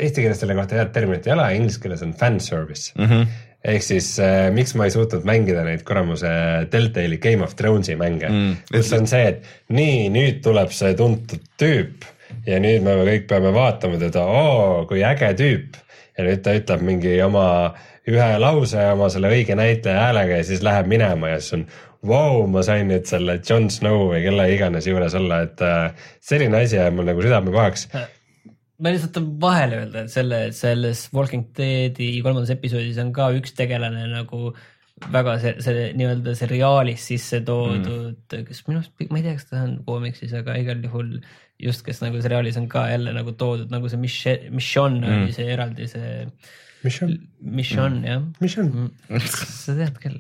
eesti keeles selle kohta head terminit ei ole, inglise keeles on fanservice mm. -hmm ehk siis äh, miks ma ei suutnud mängida neid kuramuse Deltali Game of Thronesi mänge? Mm,, kus on see, et nii, nüüd tuleb see tuntud tüüp ja nüüd me kõik peame vaatama teda, oo kui äge tüüp. ja nüüd ta ütleb mingi oma ühe lause oma selle õige näitleja häälega ja siis läheb minema ja siis on vau, ma sain nüüd selle Jon Snow või kelle iganes juures olla, et äh, selline asi jääb mul nagu südame pahaks ma lihtsalt tahan vahele öelda, et selle, selles Walking Deadi kolmandas episoodis on ka üks tegelane nagu väga see, see nii-öelda seriaalis sisse toodud mm., kes minu arust, ma ei tea, kas ta on koomiksis, aga igal juhul just, kes nagu seriaalis on ka jälle nagu toodud nagu see Mich-, Michonne mm. oli see eraldi see, mis on, Michonne mm. jah mis on? sa tead küll,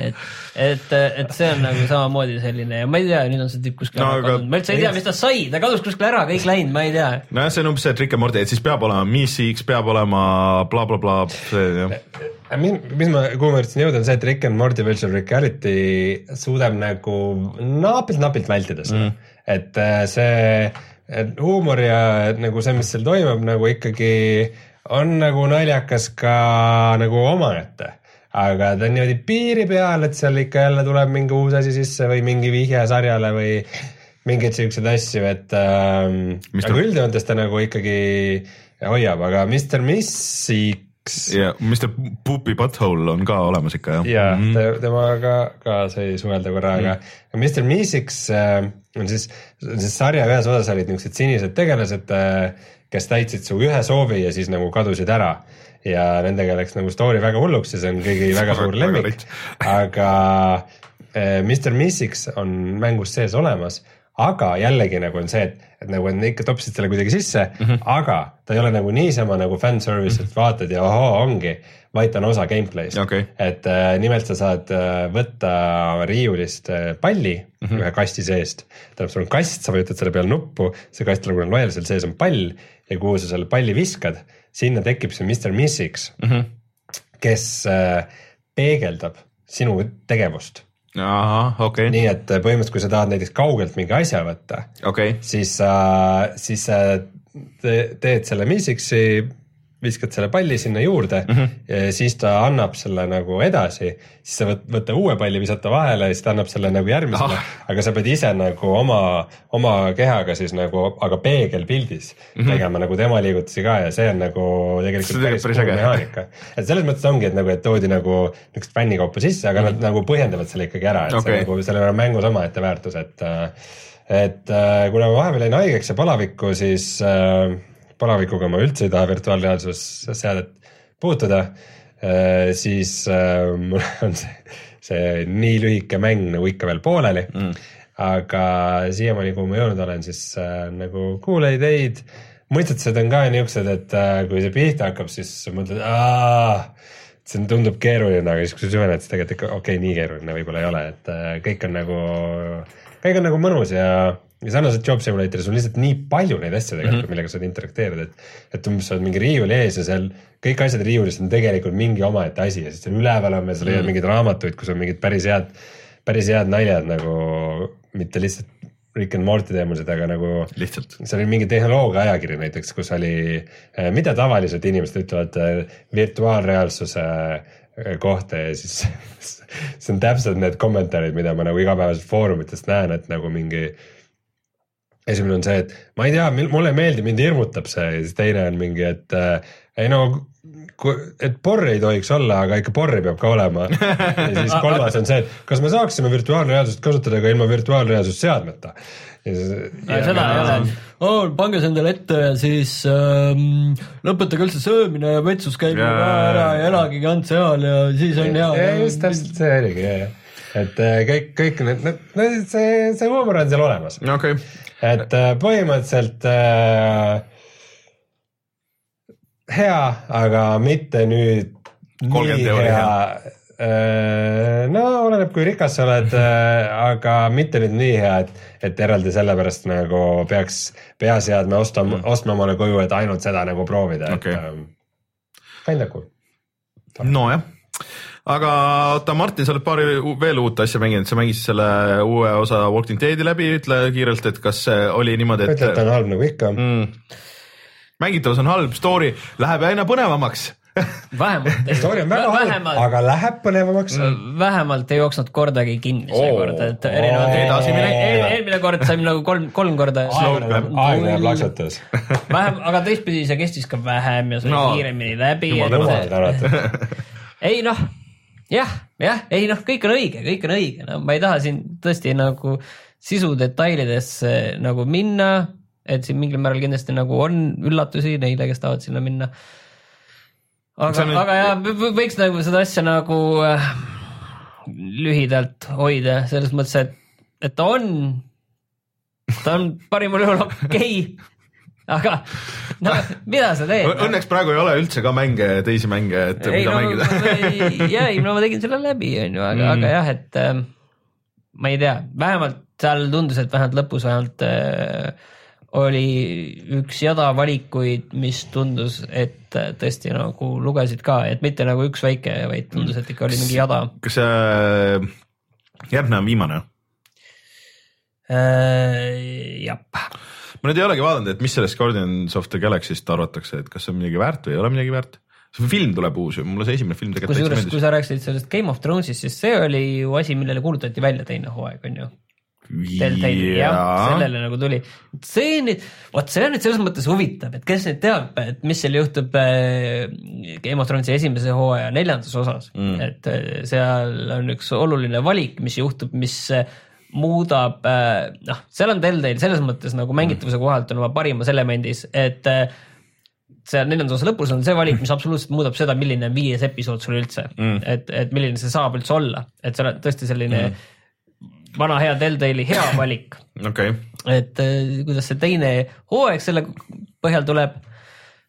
et, et, et see on nagu samamoodi selline ja ma ei tea, nüüd on see tüüp kuskil No ära aga- kadunud, ma üldse ei tea, mis ta sai, ta kadus kuskile ära, kõik läinud, ma ei tea nojah, see on umbes see, et Rick and Morty, et siis peab olema Missiks, peab olema blablabla bla,, see jah. mis, mis ma, kuhu ma üritasin jõuda, on see, et Rick and Morty Virtual Reality suudab nagu napilt-napilt vältida seda mm.. Et äh, see et huumor ja nagu see, mis seal toimub, nagu ikkagi on nagu naljakas ka nagu omaette. aga ta on niimoodi piiri peal, et seal ikka jälle tuleb mingi uus asi sisse või mingi vihje sarjale või mingeid siukseid asju, et ähm, aga üldjoontes ta nagu ikkagi hoiab, aga Mr Missi ja Mr Poopi Butthole on ka olemas ikka jah? ja mm -hmm. temaga ka sai suhelda korra mm, -hmm. aga Mr Meesiks äh, on siis, siis sarja ühes osas olid niisugused sinised tegelased äh,, kes täitsid su ühe soovi ja siis nagu kadusid ära ja nendega läks nagu story väga hulluks ja see on kõigi väga suur lemmik, aga äh, Mr Meesiks on mängus sees olemas aga jällegi nagu on see, et, et nagu on ikka topsid selle kuidagi sisse mm, -hmm. aga ta ei ole nagu niisama nagu fanservice, et vaatad ja ohoo, ongi, vaid ta on osa gameplay'st okay.. et äh, nimelt sa saad äh, võtta riiulist äh, palli mm -hmm. ühe kasti seest. tähendab, sul on kast, sa vajutad selle peale nuppu, see kast nagu on laiali, seal sees on pall ja kuhu sa selle palli viskad, sinna tekib see Mr Missiks mm, -hmm. kes äh, peegeldab sinu tegevust okay.. nii et äh, põhimõtteliselt, kui sa tahad näiteks kaugelt mingi asja võtta okay., siis sa, siis sa teed selle Meesiksi viskad selle palli sinna juurde mm -hmm. siis ta annab selle nagu edasi, siis sa võt, võta uue palli, visata vahele ja siis ta annab selle nagu järgmisele ah., aga sa pead ise nagu oma, oma kehaga siis nagu, aga peegelpildis mm -hmm. tegema nagu tema liigutusi ka ja see on nagu tegelikult päris cool mehaanika. et selles mõttes ongi, et nagu, et toodi nagu niisugust fännikaupa sisse, aga mm -hmm. nad nagu põhjendavad selle ikkagi ära, et okay. see nagu, sellel on mängus omaette väärtus, et et kuna ma vahepeal jäin haigeks ja palavikku, siis äh, palavikuga ma üldse ei taha virtuaalreaalsusseadet puutuda, äh, siis äh, mul on see, see nii lühike mäng nagu ikka veel pooleli. Mm.. aga siiamaani, kuhu ma jõudnud olen, siis äh, nagu cool ideid, mõistetused on ka niisugused, et kui see pihta hakkab, siis mõtled, see tundub keeruline, aga siis, kui sa süvened, siis tegelikult ikka okei okay,, nii keeruline võib-olla ei ole, et kõik on nagu, kõik on nagu mõnus ja ja sarnaselt Job Simulatoris on lihtsalt nii palju neid asju tegelikult mm, -hmm. millega saad interakteerida, et, et umbes sa oled mingi riiuli ees ja seal kõik asjad riiulis on tegelikult mingi omaette asi ja siis seal üleval on veel, sa leiad mm -hmm. mingeid raamatuid, kus on mingid päris head, päris head naljad nagu mitte lihtsalt Rick and Morty teemased, aga nagu lihtsalt, seal oli mingi tehnoloogia ajakiri näiteks, kus oli, eh, mida tavaliselt inimesed ütlevad eh, virtuaalreaalsuse eh, kohta ja siis see on täpselt need kommentaarid, mida ma nagu igapäevaselt foorumitest näen, et nagu mingi äh, esimene on see, et ma ei tea, mulle ei meeldi, mind hirmutab see ja siis teine on mingi, et äh, ei no, et porri ei tohiks olla, aga ikka porri peab ka olema. ja siis kolmas on see, et kas me saaksime virtuaalreaalsust kasutada ka ilma virtuaalreaalsust seadmeta. seda ei ole, oh, pange see endale ette ja siis ähm, lõpetage üldse söömine ja vetsus käimine ka ära ja elagegi ainult seal ja siis on hea. just täpselt see oligi, et äh, kõik, kõik need, need, see, see huumor on seal olemas. okei okay et äh, põhimõtteliselt äh, hea, aga mitte nüüd nii hea. Äh, no oleneb, kui rikas sa oled aga mitte nüüd nii hea, et, et eraldi sellepärast nagu peaks peaseadme osta mm., ostma omale koju, et ainult seda nagu proovida okay., et kinda cool. nojah aga oota, Martin, sa oled paari veel uut asja mänginud, sa mängisid selle uue osa Walking Deadi läbi, ütle kiirelt, et kas oli niimoodi, et. ütle, et ta on halb nagu ikka mm.. mängitavus on halb, story läheb aina põnevamaks vähemalt story on väga halb, aga läheb põnevamaks. vähemalt ei jooksnud kordagi kinni seekord, et erinevalt edasiminek eel,. eelmine kord saime nagu kolm, kolm korda. aeg läheb laksates. vähem, aga teistpidi see kestis ka vähem ja sai no, kiiremini läbi. ei noh jah, jah, ei noh, kõik on õige, kõik on õige, no ma ei taha siin tõesti nagu sisu detailidesse nagu minna, et siin mingil määral kindlasti nagu on üllatusi neile, kes tahavad sinna minna. aga, nüüd... aga ja võiks nagu seda asja nagu äh, lühidalt hoida selles mõttes, et, et ta on, ta on parimal juhul okei. okay aga no mida sa teed? Õnneks praegu ei ole üldse ka mänge, teisi mänge, et ei, mida no, mängida. ja ei, no ma tegin selle läbi, on ju, aga mm., aga jah, et äh, ma ei tea, vähemalt seal tundus, et vähemalt lõpus vähemalt äh, oli üks jada valikuid, mis tundus, et äh, tõesti nagu lugesid ka, et mitte nagu üks väike, vaid tundus, et ikka oli mingi jada. kas äh, järgmine on viimane äh,? jah ma nüüd ei olegi vaadanud, et mis sellest Guardians of the Galaxy'st arvatakse, et kas see on midagi väärt või ei ole midagi väärt see film tuleb uus ju, mulle see esimene film tegelikult kusjuures, kui sa rääkisid sellest Game of Thrones'ist, siis see oli ju asi, millele kuulutati välja teine hooaeg, on ju. Deltali jah ja., sellele nagu tuli. see nüüd, vot see on nüüd selles mõttes huvitav, et kes nüüd teab, et mis seal juhtub äh, Game of Thronesi esimese hooaja neljandas osas mm., et äh, seal on üks oluline valik, mis juhtub, mis äh, muudab, noh, seal on Deltail selles mõttes nagu mängitavuse kohalt on oma parimas elemendis, et seal neljanda osa lõpus on see valik, mis absoluutselt muudab seda, milline on viies episood sul üldse. Mm., et, et milline see saab üldse olla, et see on tõesti selline mm. vana hea Deltali hea valik. Okay.. et äh, kuidas see teine hooaeg selle põhjal tuleb.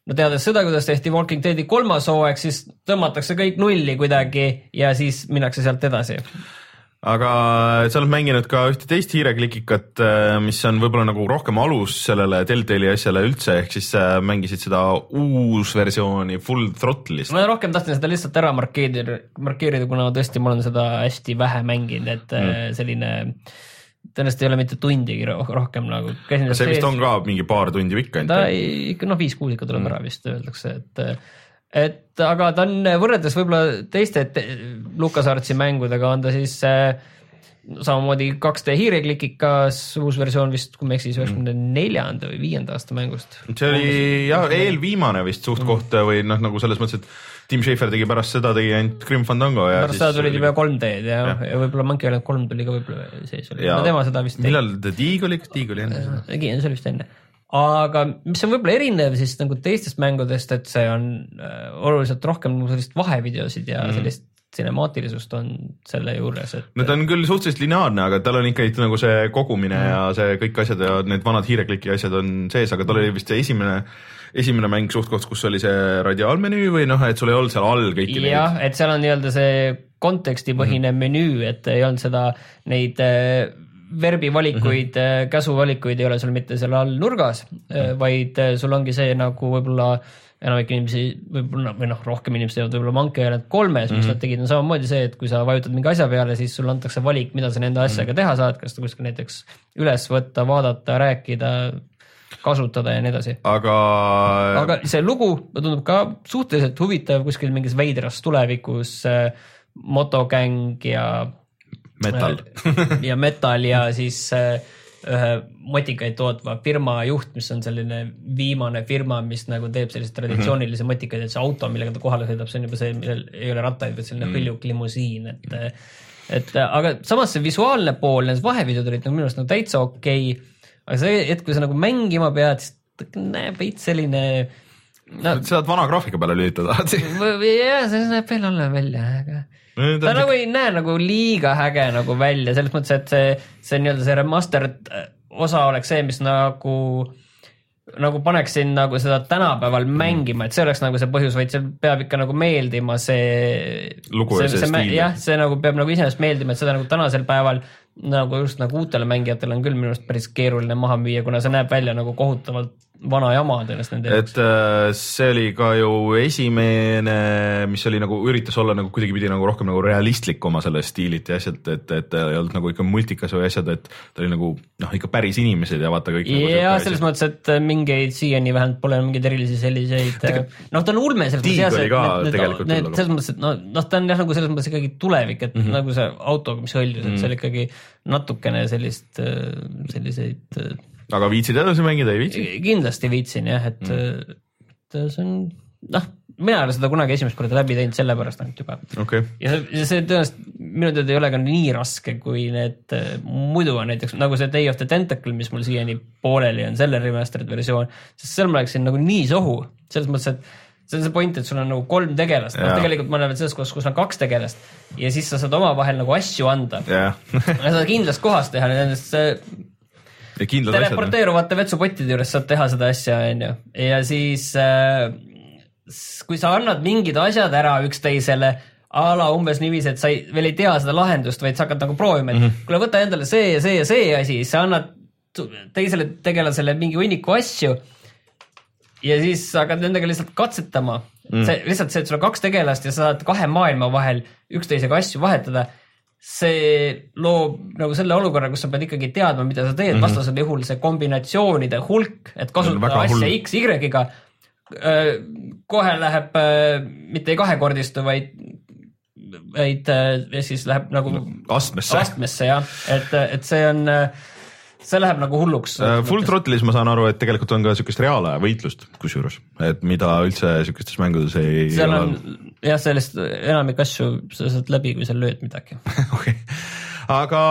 no teades seda, kuidas tehti Walking Deadi kolmas hooaeg, siis tõmmatakse kõik nulli kuidagi ja siis minnakse sealt edasi aga sa oled mänginud ka ühte teist hiireklikikat, äh, mis on võib-olla nagu rohkem alus sellele Deltali asjale üldse, ehk siis sa mängisid seda uusversiooni Full Throttle'ist. ma rohkem tahtsin seda lihtsalt ära markeerida, markeerida, kuna tõesti ma olen seda hästi vähe mänginud, et äh, mm. selline tõenäoliselt ei ole mitte tundigi rohkem nagu. see vist on ka mingi paar tundi pikk ainult? ta ikka noh, viis-kuus ikka tuleb mm. ära vist öeldakse, et et aga ta on võrreldes võib-olla teiste LucasArtsi mängudega on ta siis äh, samamoodi 2D hiireklikikas, uus versioon vist, kui ma ei eksi, üheksakümne neljanda või viienda aasta mängust. see oli jah, eelviimane vist suht-koht mm. või noh, nagu selles mõttes, et Tim Schafer tegi pärast seda, tegi ainult Grim Fandango ja pärast seda tulid juba 3D-d ja, ja., ja võib-olla Monkey Island kolm tuli ka võib-olla sees oli, no tema seda vist millal The Dig oli, kas Dig oli enne seda? see oli vist enne aga mis on võib-olla erinev siis nagu teistest mängudest, et see on äh, oluliselt rohkem nagu sellist vahevideosid ja mm. sellist sinemaatilisust on selle juures, et. no ta on küll suhteliselt lineaarne, aga tal on ikkagi nagu see kogumine mm. ja see kõik asjad ja need vanad hiirekliki asjad on sees, aga tal oli vist see esimene esimene mäng suht-koht, kus oli see radiaalmenüü või noh, et sul ei olnud seal all kõiki neid. jah, et seal on nii-öelda see kontekstipõhine mm -hmm. menüü, et ei olnud seda, neid äh, verbivalikuid mm, -hmm. käsuvalikuid ei ole sul mitte seal all nurgas mm, -hmm. vaid äh, sul ongi see nagu võib-olla enamik inimesi võib-olla või noh, rohkem inimesi teevad võib-olla Monkey Island kolmes mm, -hmm. mis nad tegid, on samamoodi see, et kui sa vajutad mingi asja peale, siis sulle antakse valik, mida sa nende asjaga mm -hmm. teha saad, kas ta kuskil näiteks üles võtta, vaadata, rääkida, kasutada ja nii edasi. aga. aga see lugu tundub ka suhteliselt huvitav kuskil mingis veidras tulevikus äh,. motogäng ja Metal ja Metal ja siis äh, ühe motikaid tootva firma juht, mis on selline viimane firma, mis nagu teeb selliseid traditsioonilisi mm -hmm. motikaid, et see auto, millega ta kohale sõidab, see on juba see, millel ei ole rattaid, vaid selline mm -hmm. hõljuk limusiin, et et aga samas see visuaalne pool, need vahevideod olid nagu minu arust nagu täitsa okei okay,. aga see hetk, kui sa nagu mängima pead, siis ta näeb veits selline no,. sa saad vana graafika peale lülitada jah, see näeb veel halvem välja, aga ta nagu ei näe nagu liiga äge nagu välja, selles mõttes, et see, see nii-öelda see remastered äh, osa oleks see, mis nagu nagu paneks sind nagu seda tänapäeval mm. mängima, et see oleks nagu see põhjus, vaid seal peab ikka nagu meeldima see. lugu ja see, see stiil. jah, see nagu peab nagu iseenesest meeldima, et seda nagu tänasel päeval nagu just nagu uutele mängijatele on küll minu arust päris keeruline maha müüa, kuna see näeb välja nagu kohutavalt vana jama tõenäoliselt nende jaoks. et äh, see oli ka ju esimene, mis oli nagu üritas olla nagu kuidagipidi nagu rohkem nagu realistlik oma selle stiililt ja asjalt, et, et ei olnud nagu ikka multikas või asjad, et ta oli nagu noh, ikka päris inimesed ja vaata kõik. Nagu ja selles asjad. mõttes, et mingeid siiani vähemalt pole mingeid erilisi selliseid, noh, ta on ulme selles mõttes. tiig oli ka need, tegelikult need, selles mõttes, et noh, noh, ta on jah nagu selles mõttes ikkagi tulevik, et mm -hmm. nagu see auto, mis hõljus mm, -hmm. et see oli ikkagi natukene sellist, selliseid aga viitsid edasi mängida, ei viitsi? kindlasti viitsin jah, et mm., et see on noh, mina ei ole seda kunagi esimest korda läbi teinud, sellepärast ainult juba okay.. ja see, see tõenäoliselt minu teada ei ole ka nii raske, kui need muidu on näiteks nagu see Day of the Tentacle, mis mul siiani pooleli on, selle remastered versioon, sest seal ma läksin nagu nii sohu, selles mõttes, et see on see point, et sul on nagu kolm tegelast, noh tegelikult ma olen veel selles kohas, kus on kaks tegelast ja siis sa saad omavahel nagu asju anda yeah. seda kindlas kohas teha, nendest teleporteeruvate vetsupottide juures saad teha seda asja, onju. ja siis äh, kui sa annad mingid asjad ära üksteisele a la umbes niiviisi, et sa ei, veel ei tea seda lahendust, vaid sa hakkad nagu proovima, et mm -hmm. kuule, võta endale see ja see ja see asi, sa annad teisele tegelasele mingi hunniku asju. ja siis hakkad nendega lihtsalt katsetama mm.. see lihtsalt see, et sul on kaks tegelast ja sa saad kahe maailma vahel üksteisega asju vahetada see loob nagu selle olukorra, kus sa pead ikkagi teadma, mida sa teed mm -hmm., vastasel juhul see kombinatsioonide hulk, et kasutada asja X Y-ga, kohe läheb, mitte ei kahekordistu, vaid vaid äh, siis läheb nagu astmesse. astmesse jah, et, et see on äh, see läheb nagu hulluks. Full Throttle'is ma saan aru, et tegelikult on ka siukest reaalaja võitlust kusjuures, et mida üldse siukestes mängudes ei. seal on jah, sellest enamik asju sa saad läbi, kui sa lööd midagi okei, aga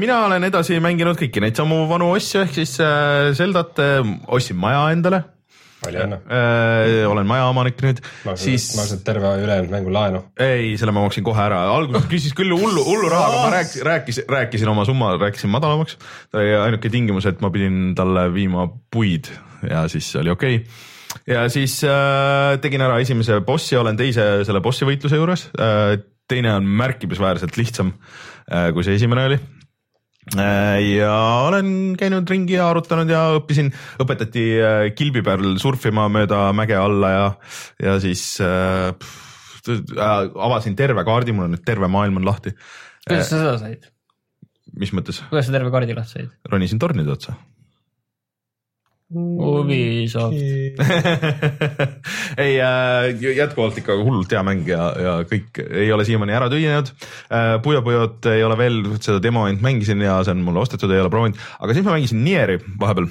mina olen edasi mänginud kõiki neid samu vanu asju, ehk siis äh, Zeldat äh, ostsin maja endale palju õnne. äh, olen majaomanik nüüd, siis. maksid terve ülejäänud mängu laenu? ei, selle ma maksin kohe ära, alguses küsis küll hullu, hullu raha, aga ma rääkisin, rääkisin, rääkisin oma summa, rääkisin madalamaks. ta oli ainuke tingimus, et ma pidin talle viima puid ja siis oli okei okay. ja siis äh, tegin ära esimese bossi, olen teise selle bossi võitluse juures äh,. teine on märkimisväärselt lihtsam äh, kui see esimene oli ja olen käinud ringi ja arutanud ja õppisin, õpetati äh, kilbi peal surfima mööda mäge alla ja, ja siis äh, äh, avasin terve kaardi, mul on nüüd terve maailm on lahti. kuidas sa seda said? mis mõttes? kuidas sa terve kaardi lahti said? ronisin tornide otsa Ubisoft ei äh,, jätkuvalt ikka hullult hea mäng ja, ja kõik ei ole siiamaani ära tühinenud. Äh,. Puyo Puyot ei ole veel, seda demo ainult mängisin ja see on mulle ostetud, ei ole proovinud, aga siis ma mängisin Nieri vahepeal.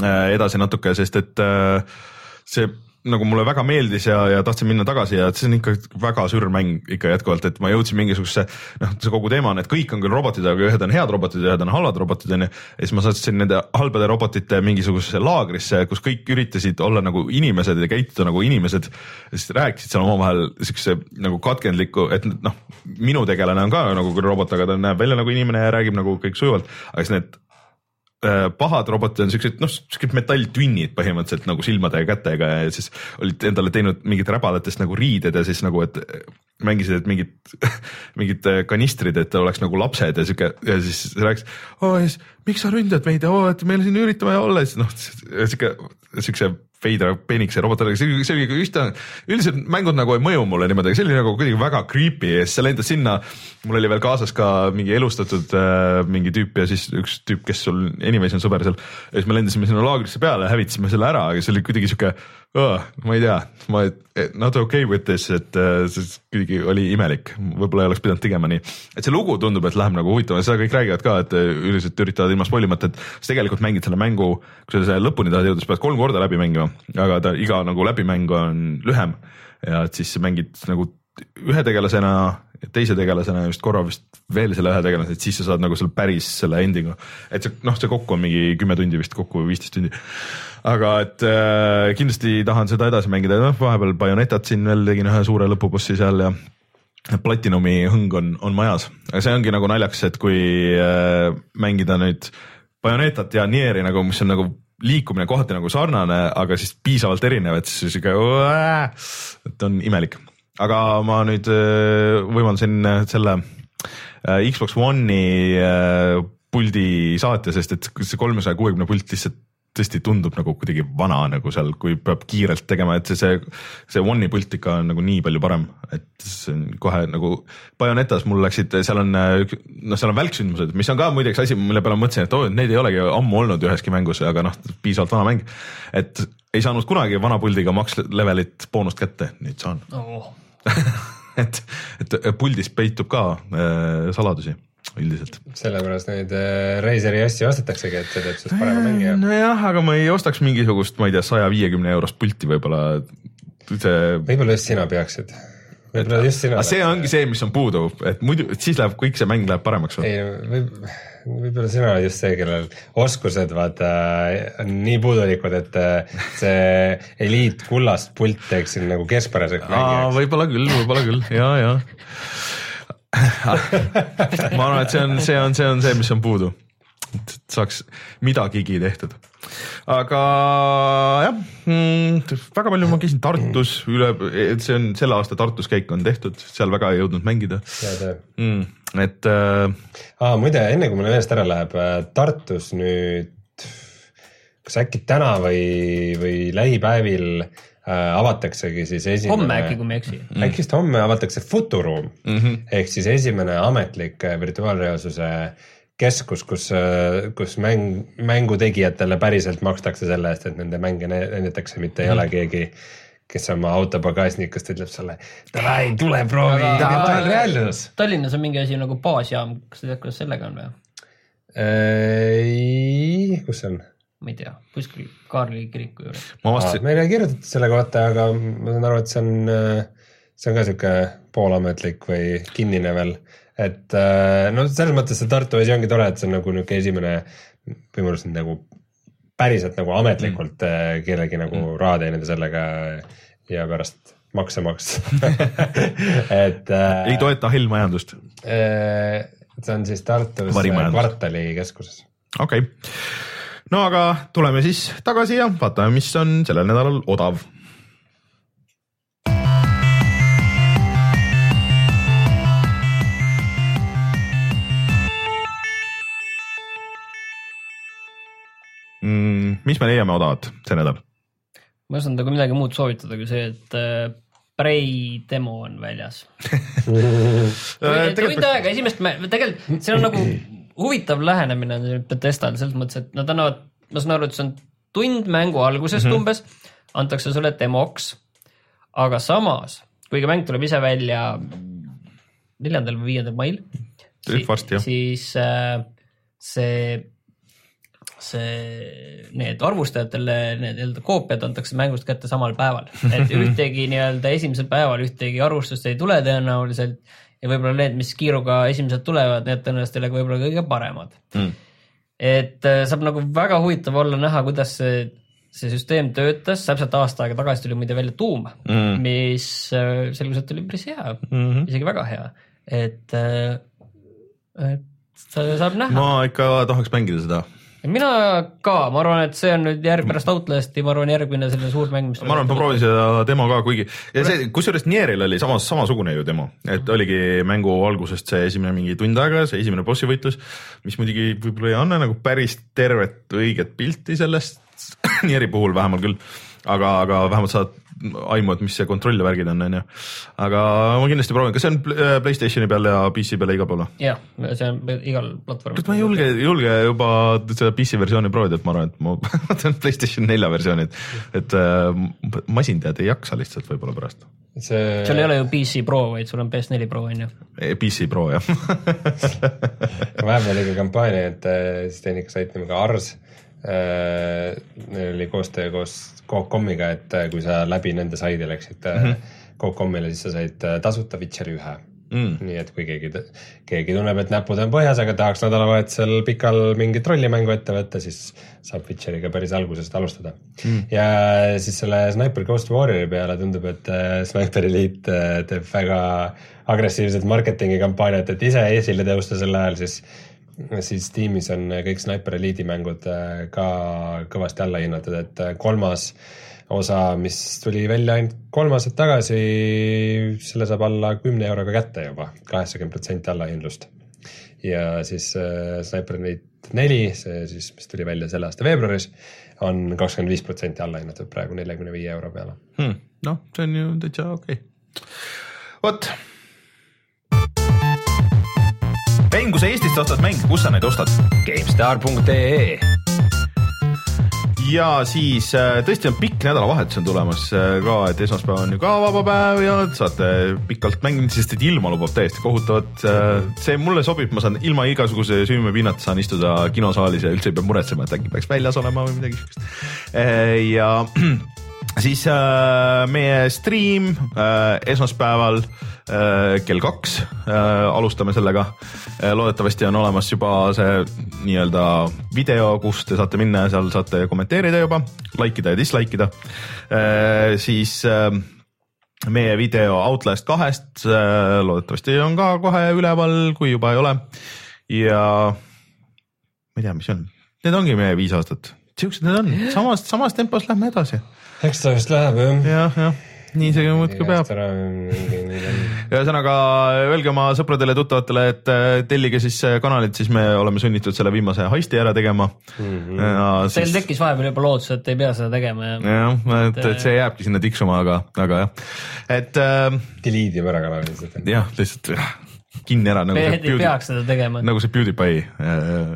Äh, edasi natuke, sest et äh, see nagu mulle väga meeldis ja, ja tahtsin minna tagasi ja see on ikka väga sür mäng ikka jätkuvalt, et ma jõudsin mingisugusesse noh, see kogu teema on, et kõik on küll robotid, aga ühed on head robotid ja ühed on halvad robotid onju. ja siis ma sattusin nende halbade robotite mingisugusesse laagrisse, kus kõik üritasid olla nagu inimesed ja käituda nagu inimesed. siis rääkisid seal omavahel siukse nagu katkendliku, et noh, minu tegelane on ka nagu küll robot, aga ta näeb välja nagu inimene ja räägib nagu kõik sujuvalt, aga siis need pahad robotid on siuksed, noh, siuksed metalltünnid põhimõtteliselt nagu silmade ja kätega ja siis olid endale teinud mingid räbalatest nagu riided ja siis nagu, et mängisid, et mingid, mingid kanistrid, et oleks nagu lapsed ja sihuke ja siis rääkis oh,, miks sa ründad meid, oo, et me siin üritame olla, siis noh, sihuke, siukse veidra peenikese robotiga, see, see oli üsna, üldiselt mängud nagu ei mõju mulle niimoodi, aga see oli nagu kuidagi väga creepy ja siis sa lendad sinna. mul oli veel kaasas ka mingi elustatud äh, mingi tüüp ja siis üks tüüp, kes sul animation sõber seal. ja siis me lendasime sinna laagrisse peale, hävitasime selle ära, aga see oli kuidagi sihuke oh,, ma ei tea, ma not okay with this, et uh, see kuidagi oli imelik, võib-olla ei oleks pidanud tegema nii. et see lugu tundub, et läheb nagu huvitav. Ja seda kõik räägivad ka, et äh, üldiselt üritavad ilma spoilimata, et sa tegelikult mängid selle mängu, kui sa selle lõpuni tahad jõuda, siis pead kolm korda läbi mängima, aga ta iga nagu läbimäng on lühem. Ja et siis mängid nagu ühe tegelasena, teise tegelasena vist korra vist veel selle ühe tegelase, et siis sa saad nagu selle päris selle ending'u. et see noh, see kokku on mingi kümme tundi vist kokku või viisteist tundi. aga et äh, kindlasti tahan seda edasi mängida, noh vahepeal Bayonetat siin veel tegin ühe suure lõpubossi seal ja Platinumi hõng on, on majas, aga see ongi nagu naljakas, et kui äh, mängida nüüd Bayonetat ja Nieri nagu, mis on nagu liikumine kohati nagu sarnane, aga siis piisavalt erinev, et siis sihuke, et on imelik aga ma nüüd äh, võimaldasin äh, selle äh, Xbox One'i puldi saatja, sest et see kolmesaja kuuekümne pult lihtsalt tõesti tundub nagu kuidagi vana nagu seal, kui peab kiirelt tegema, et see, see, see One'i pult ikka on nagu nii palju parem, et see on kohe nagu. Bayonetas mul läksid, seal on, noh, seal on välksündmused, mis on ka muideks asi, mille peale ma mõtlesin, et oo oh,, need ei olegi ammu olnud üheski mängus, aga noh, piisavalt vana mäng. et ei saanud kunagi vana puldiga max levelit boonust kätte, nüüd saan oh et, et puldis peitub ka äh, saladusi üldiselt. sellepärast neid äh, Razeri asju ostetaksegi, et see teeb sinust parema mängija. nojah, aga ma ei ostaks mingisugust, ma ei tea, saja viiekümne eurost pulti võib-olla. see. võib-olla just sina peaksid. Võib-olla just sina. see ongi see, mis on puudu, et muidu, et siis läheb kõik see mäng läheb paremaks või? ei, võib võib-olla sina oled just see, kellel oskused vaata on nii puudulikud, et äh, see eliitkullast pult teeks sind nagu keskpäraseks mängijaks. võib-olla küll, võib-olla küll ja, ja ma arvan, et see on, see on, see on see, mis on puudu. Et saaks midagigi tehtud aga jah mm,, väga palju ma käisin Tartus üle, see on selle aasta Tartus käik on tehtud, seal väga ei jõudnud mängida. Mm, et äh,. Ah, muide, enne kui mul meelest ära läheb, äh, Tartus nüüd, kas äkki täna või, või lähipäevil äh, avataksegi siis esimene. homme äkki, kui ma ei eksi mm.. äkki vist homme avatakse Futuroom mm -hmm. ehk siis esimene ametlik virtuaalreaalsuse äh, keskus, kus, kus mäng, mängu tegijatele päriselt makstakse selle eest, et nende mänge näidatakse, mitte ei ole keegi, kes oma auto pagasnikust ütleb sulle, davai, tule proovi, reaalsus. Tallinnas on mingi asi nagu baasjaam, kas sa tead, kuidas sellega on või? ei, kus see on? ma ei tea, kuskil Kaarli kiriku juures. ma avastasin. meile ei kirjutatud selle kohta, aga ma saan aru, et see on, see on ka sihuke poolametlik või kinnine veel. Et no selles mõttes see Tartu asi ongi tore, et see on nagu niisugune esimene võimalus nagu päriselt nagu ametlikult mm. kellegi nagu mm. raha teenida sellega ja pärast makse maksta et äh,. ei toeta hellmajandust äh,. see on siis Tartus kvartali keskuses. okei okay., no aga tuleme siis tagasi ja vaatame, mis on sellel nädalal odav mm,. mis me leiame odavat see nädal? ma ei osanud nagu midagi muud soovitada kui see, et äh, Prei demo on väljas tund aega esimest, tegelikult see on nagu huvitav lähenemine Bethesdal selles mõttes, et nad annavad, ma saan aru, et see on tund mängu algusest mm -hmm. umbes, antakse sulle demoks. aga samas, kuigi mäng tuleb ise välja neljandal või viiendal mail, siis, siis äh, see see, need arvustajatele need nii-öelda koopiad antakse mängust kätte samal päeval, et ühtegi nii-öelda esimesel päeval ühtegi arvustust ei tule tõenäoliselt ja võib-olla need, mis kiiruga esimesed tulevad, need tõenäoliselt ei ole võib-olla kõige paremad. Mm.. et äh, saab nagu väga huvitav olla näha, kuidas see, see süsteem töötas, täpselt aasta aega tagasi tuli muide välja Doom mm., mis äh, selgus, et oli päris hea. Mm, -hmm. isegi väga hea, et, äh, et saab näha. ma ikka tahaks mängida seda mina ka, ma arvan, et see on nüüd järg pärast Outlast'i, ma arvan, järgmine selline suur mäng, mis ma arvan, et ma proovin seda demo ka, kuigi ja see, kusjuures Nieril oli samas, samasugune ju demo, et oligi mängu algusest see esimene mingi tund aega, see esimene bossi võitlus, mis muidugi võib-olla ei anna nagu päris tervet õiget pilti sellest Nieri puhul vähemalt küll, aga, aga vähemalt saad aimu, et mis see kontroll ja värgid on, onju. aga ma kindlasti proovin, kas see on äh, Playstationi peal ja PC peal ja igal pool või? jah, see on igal platvormil. ma ei julge, julge juba seda PC versiooni proovida, et ma arvan, et ma võtan Playstation nelja versiooni, et, et äh, masindajad ei jaksa lihtsalt võib-olla pärast. see. sul ei ole ju PC Pro, vaid sul on PS4 Pro on ju? PC Pro jah vahepeal oli ka kampaania, et äh, siis tehnikasait nimega Ars äh,. Oli koostöö koos Coop.com-iga, et äh, kui sa läbi nende saidi läksid mm -hmm. Coop.com-ile, siis sa said äh, tasuta Witcheri ühe mm.. nii et kui keegi, keegi tunneb, et näpud on põhjas, aga tahaks nädalavahetusel pikal mingit rollimängu ette võtta, siis saab Witcheriga päris algusest alustada mm.. ja siis selle Sniper Ghost Warriori peale tundub, et Sniper Elite teeb väga agressiivset marketingi kampaaniat, et ise esile tõusta sel ajal, siis siis tiimis on kõik Sniper Elite'i mängud äh, ka kõvasti alla hinnatud, et äh, kolmas osa, mis tuli välja ainult kolm aastat tagasi, selle saab alla kümne euroga kätte juba, kaheksakümmend protsenti allahindlust. ja siis äh, Sniper Elite neli, see siis, mis tuli välja selle aasta veebruaris, on kakskümmend viis protsenti allahinnatud praegu neljakümne viie euro peale hmm,. noh, see on ju täitsa okei okay.. vot mäng, kui sa Eestist ostad mänge, kus sa neid ostad? GameStar.ee ja siis äh, tõesti on pikk nädalavahetus on tulemas äh, ka, et esmaspäev on ju ka vaba päev ja saate pikalt mängida, sest et ilma lubab täiesti kohutavat. Äh, see mulle sobib, ma saan ilma igasuguse süümepinnata saan istuda kinosaalis ja üldse ei pea muretsema, et äkki peaks väljas olema või midagi siukest. ja siis äh, meie stream äh, esmaspäeval äh, kell kaks äh, alustame sellega äh,. loodetavasti on olemas juba see nii-öelda video, kus te saate minna ja seal saate kommenteerida juba, like ida ja dislike ida äh,. siis äh, meie video Outlast kahest äh, loodetavasti on ka kohe üleval, kui juba ei ole. ja ma ei tea, mis on, need ongi meie viis aastat, siuksed need on, samas, samas tempos lähme edasi eks ta vist läheb jah. jah, jah nii see muudkui peab. ühesõnaga öelge oma sõpradele-tuttavatele, et äh, tellige siis kanalit, siis me oleme sunnitud selle viimase heisti ära tegema mm. -hmm. Teil siis... tekkis vahepeal juba lootus, et ei pea seda tegema ja. jah, et, et see jääbki sinna tiksuma, aga, aga jah, et äh,. Delete ime ära kanali lihtsalt. jah, lihtsalt kinni ära nagu mehed ei peaks seda tegema. nagu see PewDiePie äh,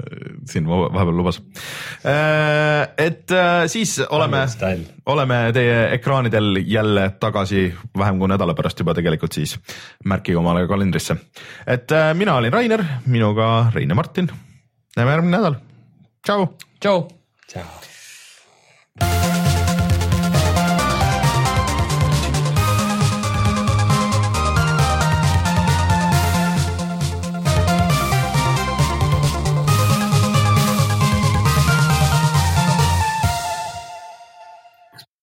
siin va- vahepeal lubas äh,. et äh, siis oleme oleme teie ekraanidel jälle tagasi vähem kui nädala pärast juba tegelikult siis märkige omale kalendrisse. et äh, mina olin Rainer, minuga Rein ja Martin. näeme järgmine nädal. tšau. tšau. tšau.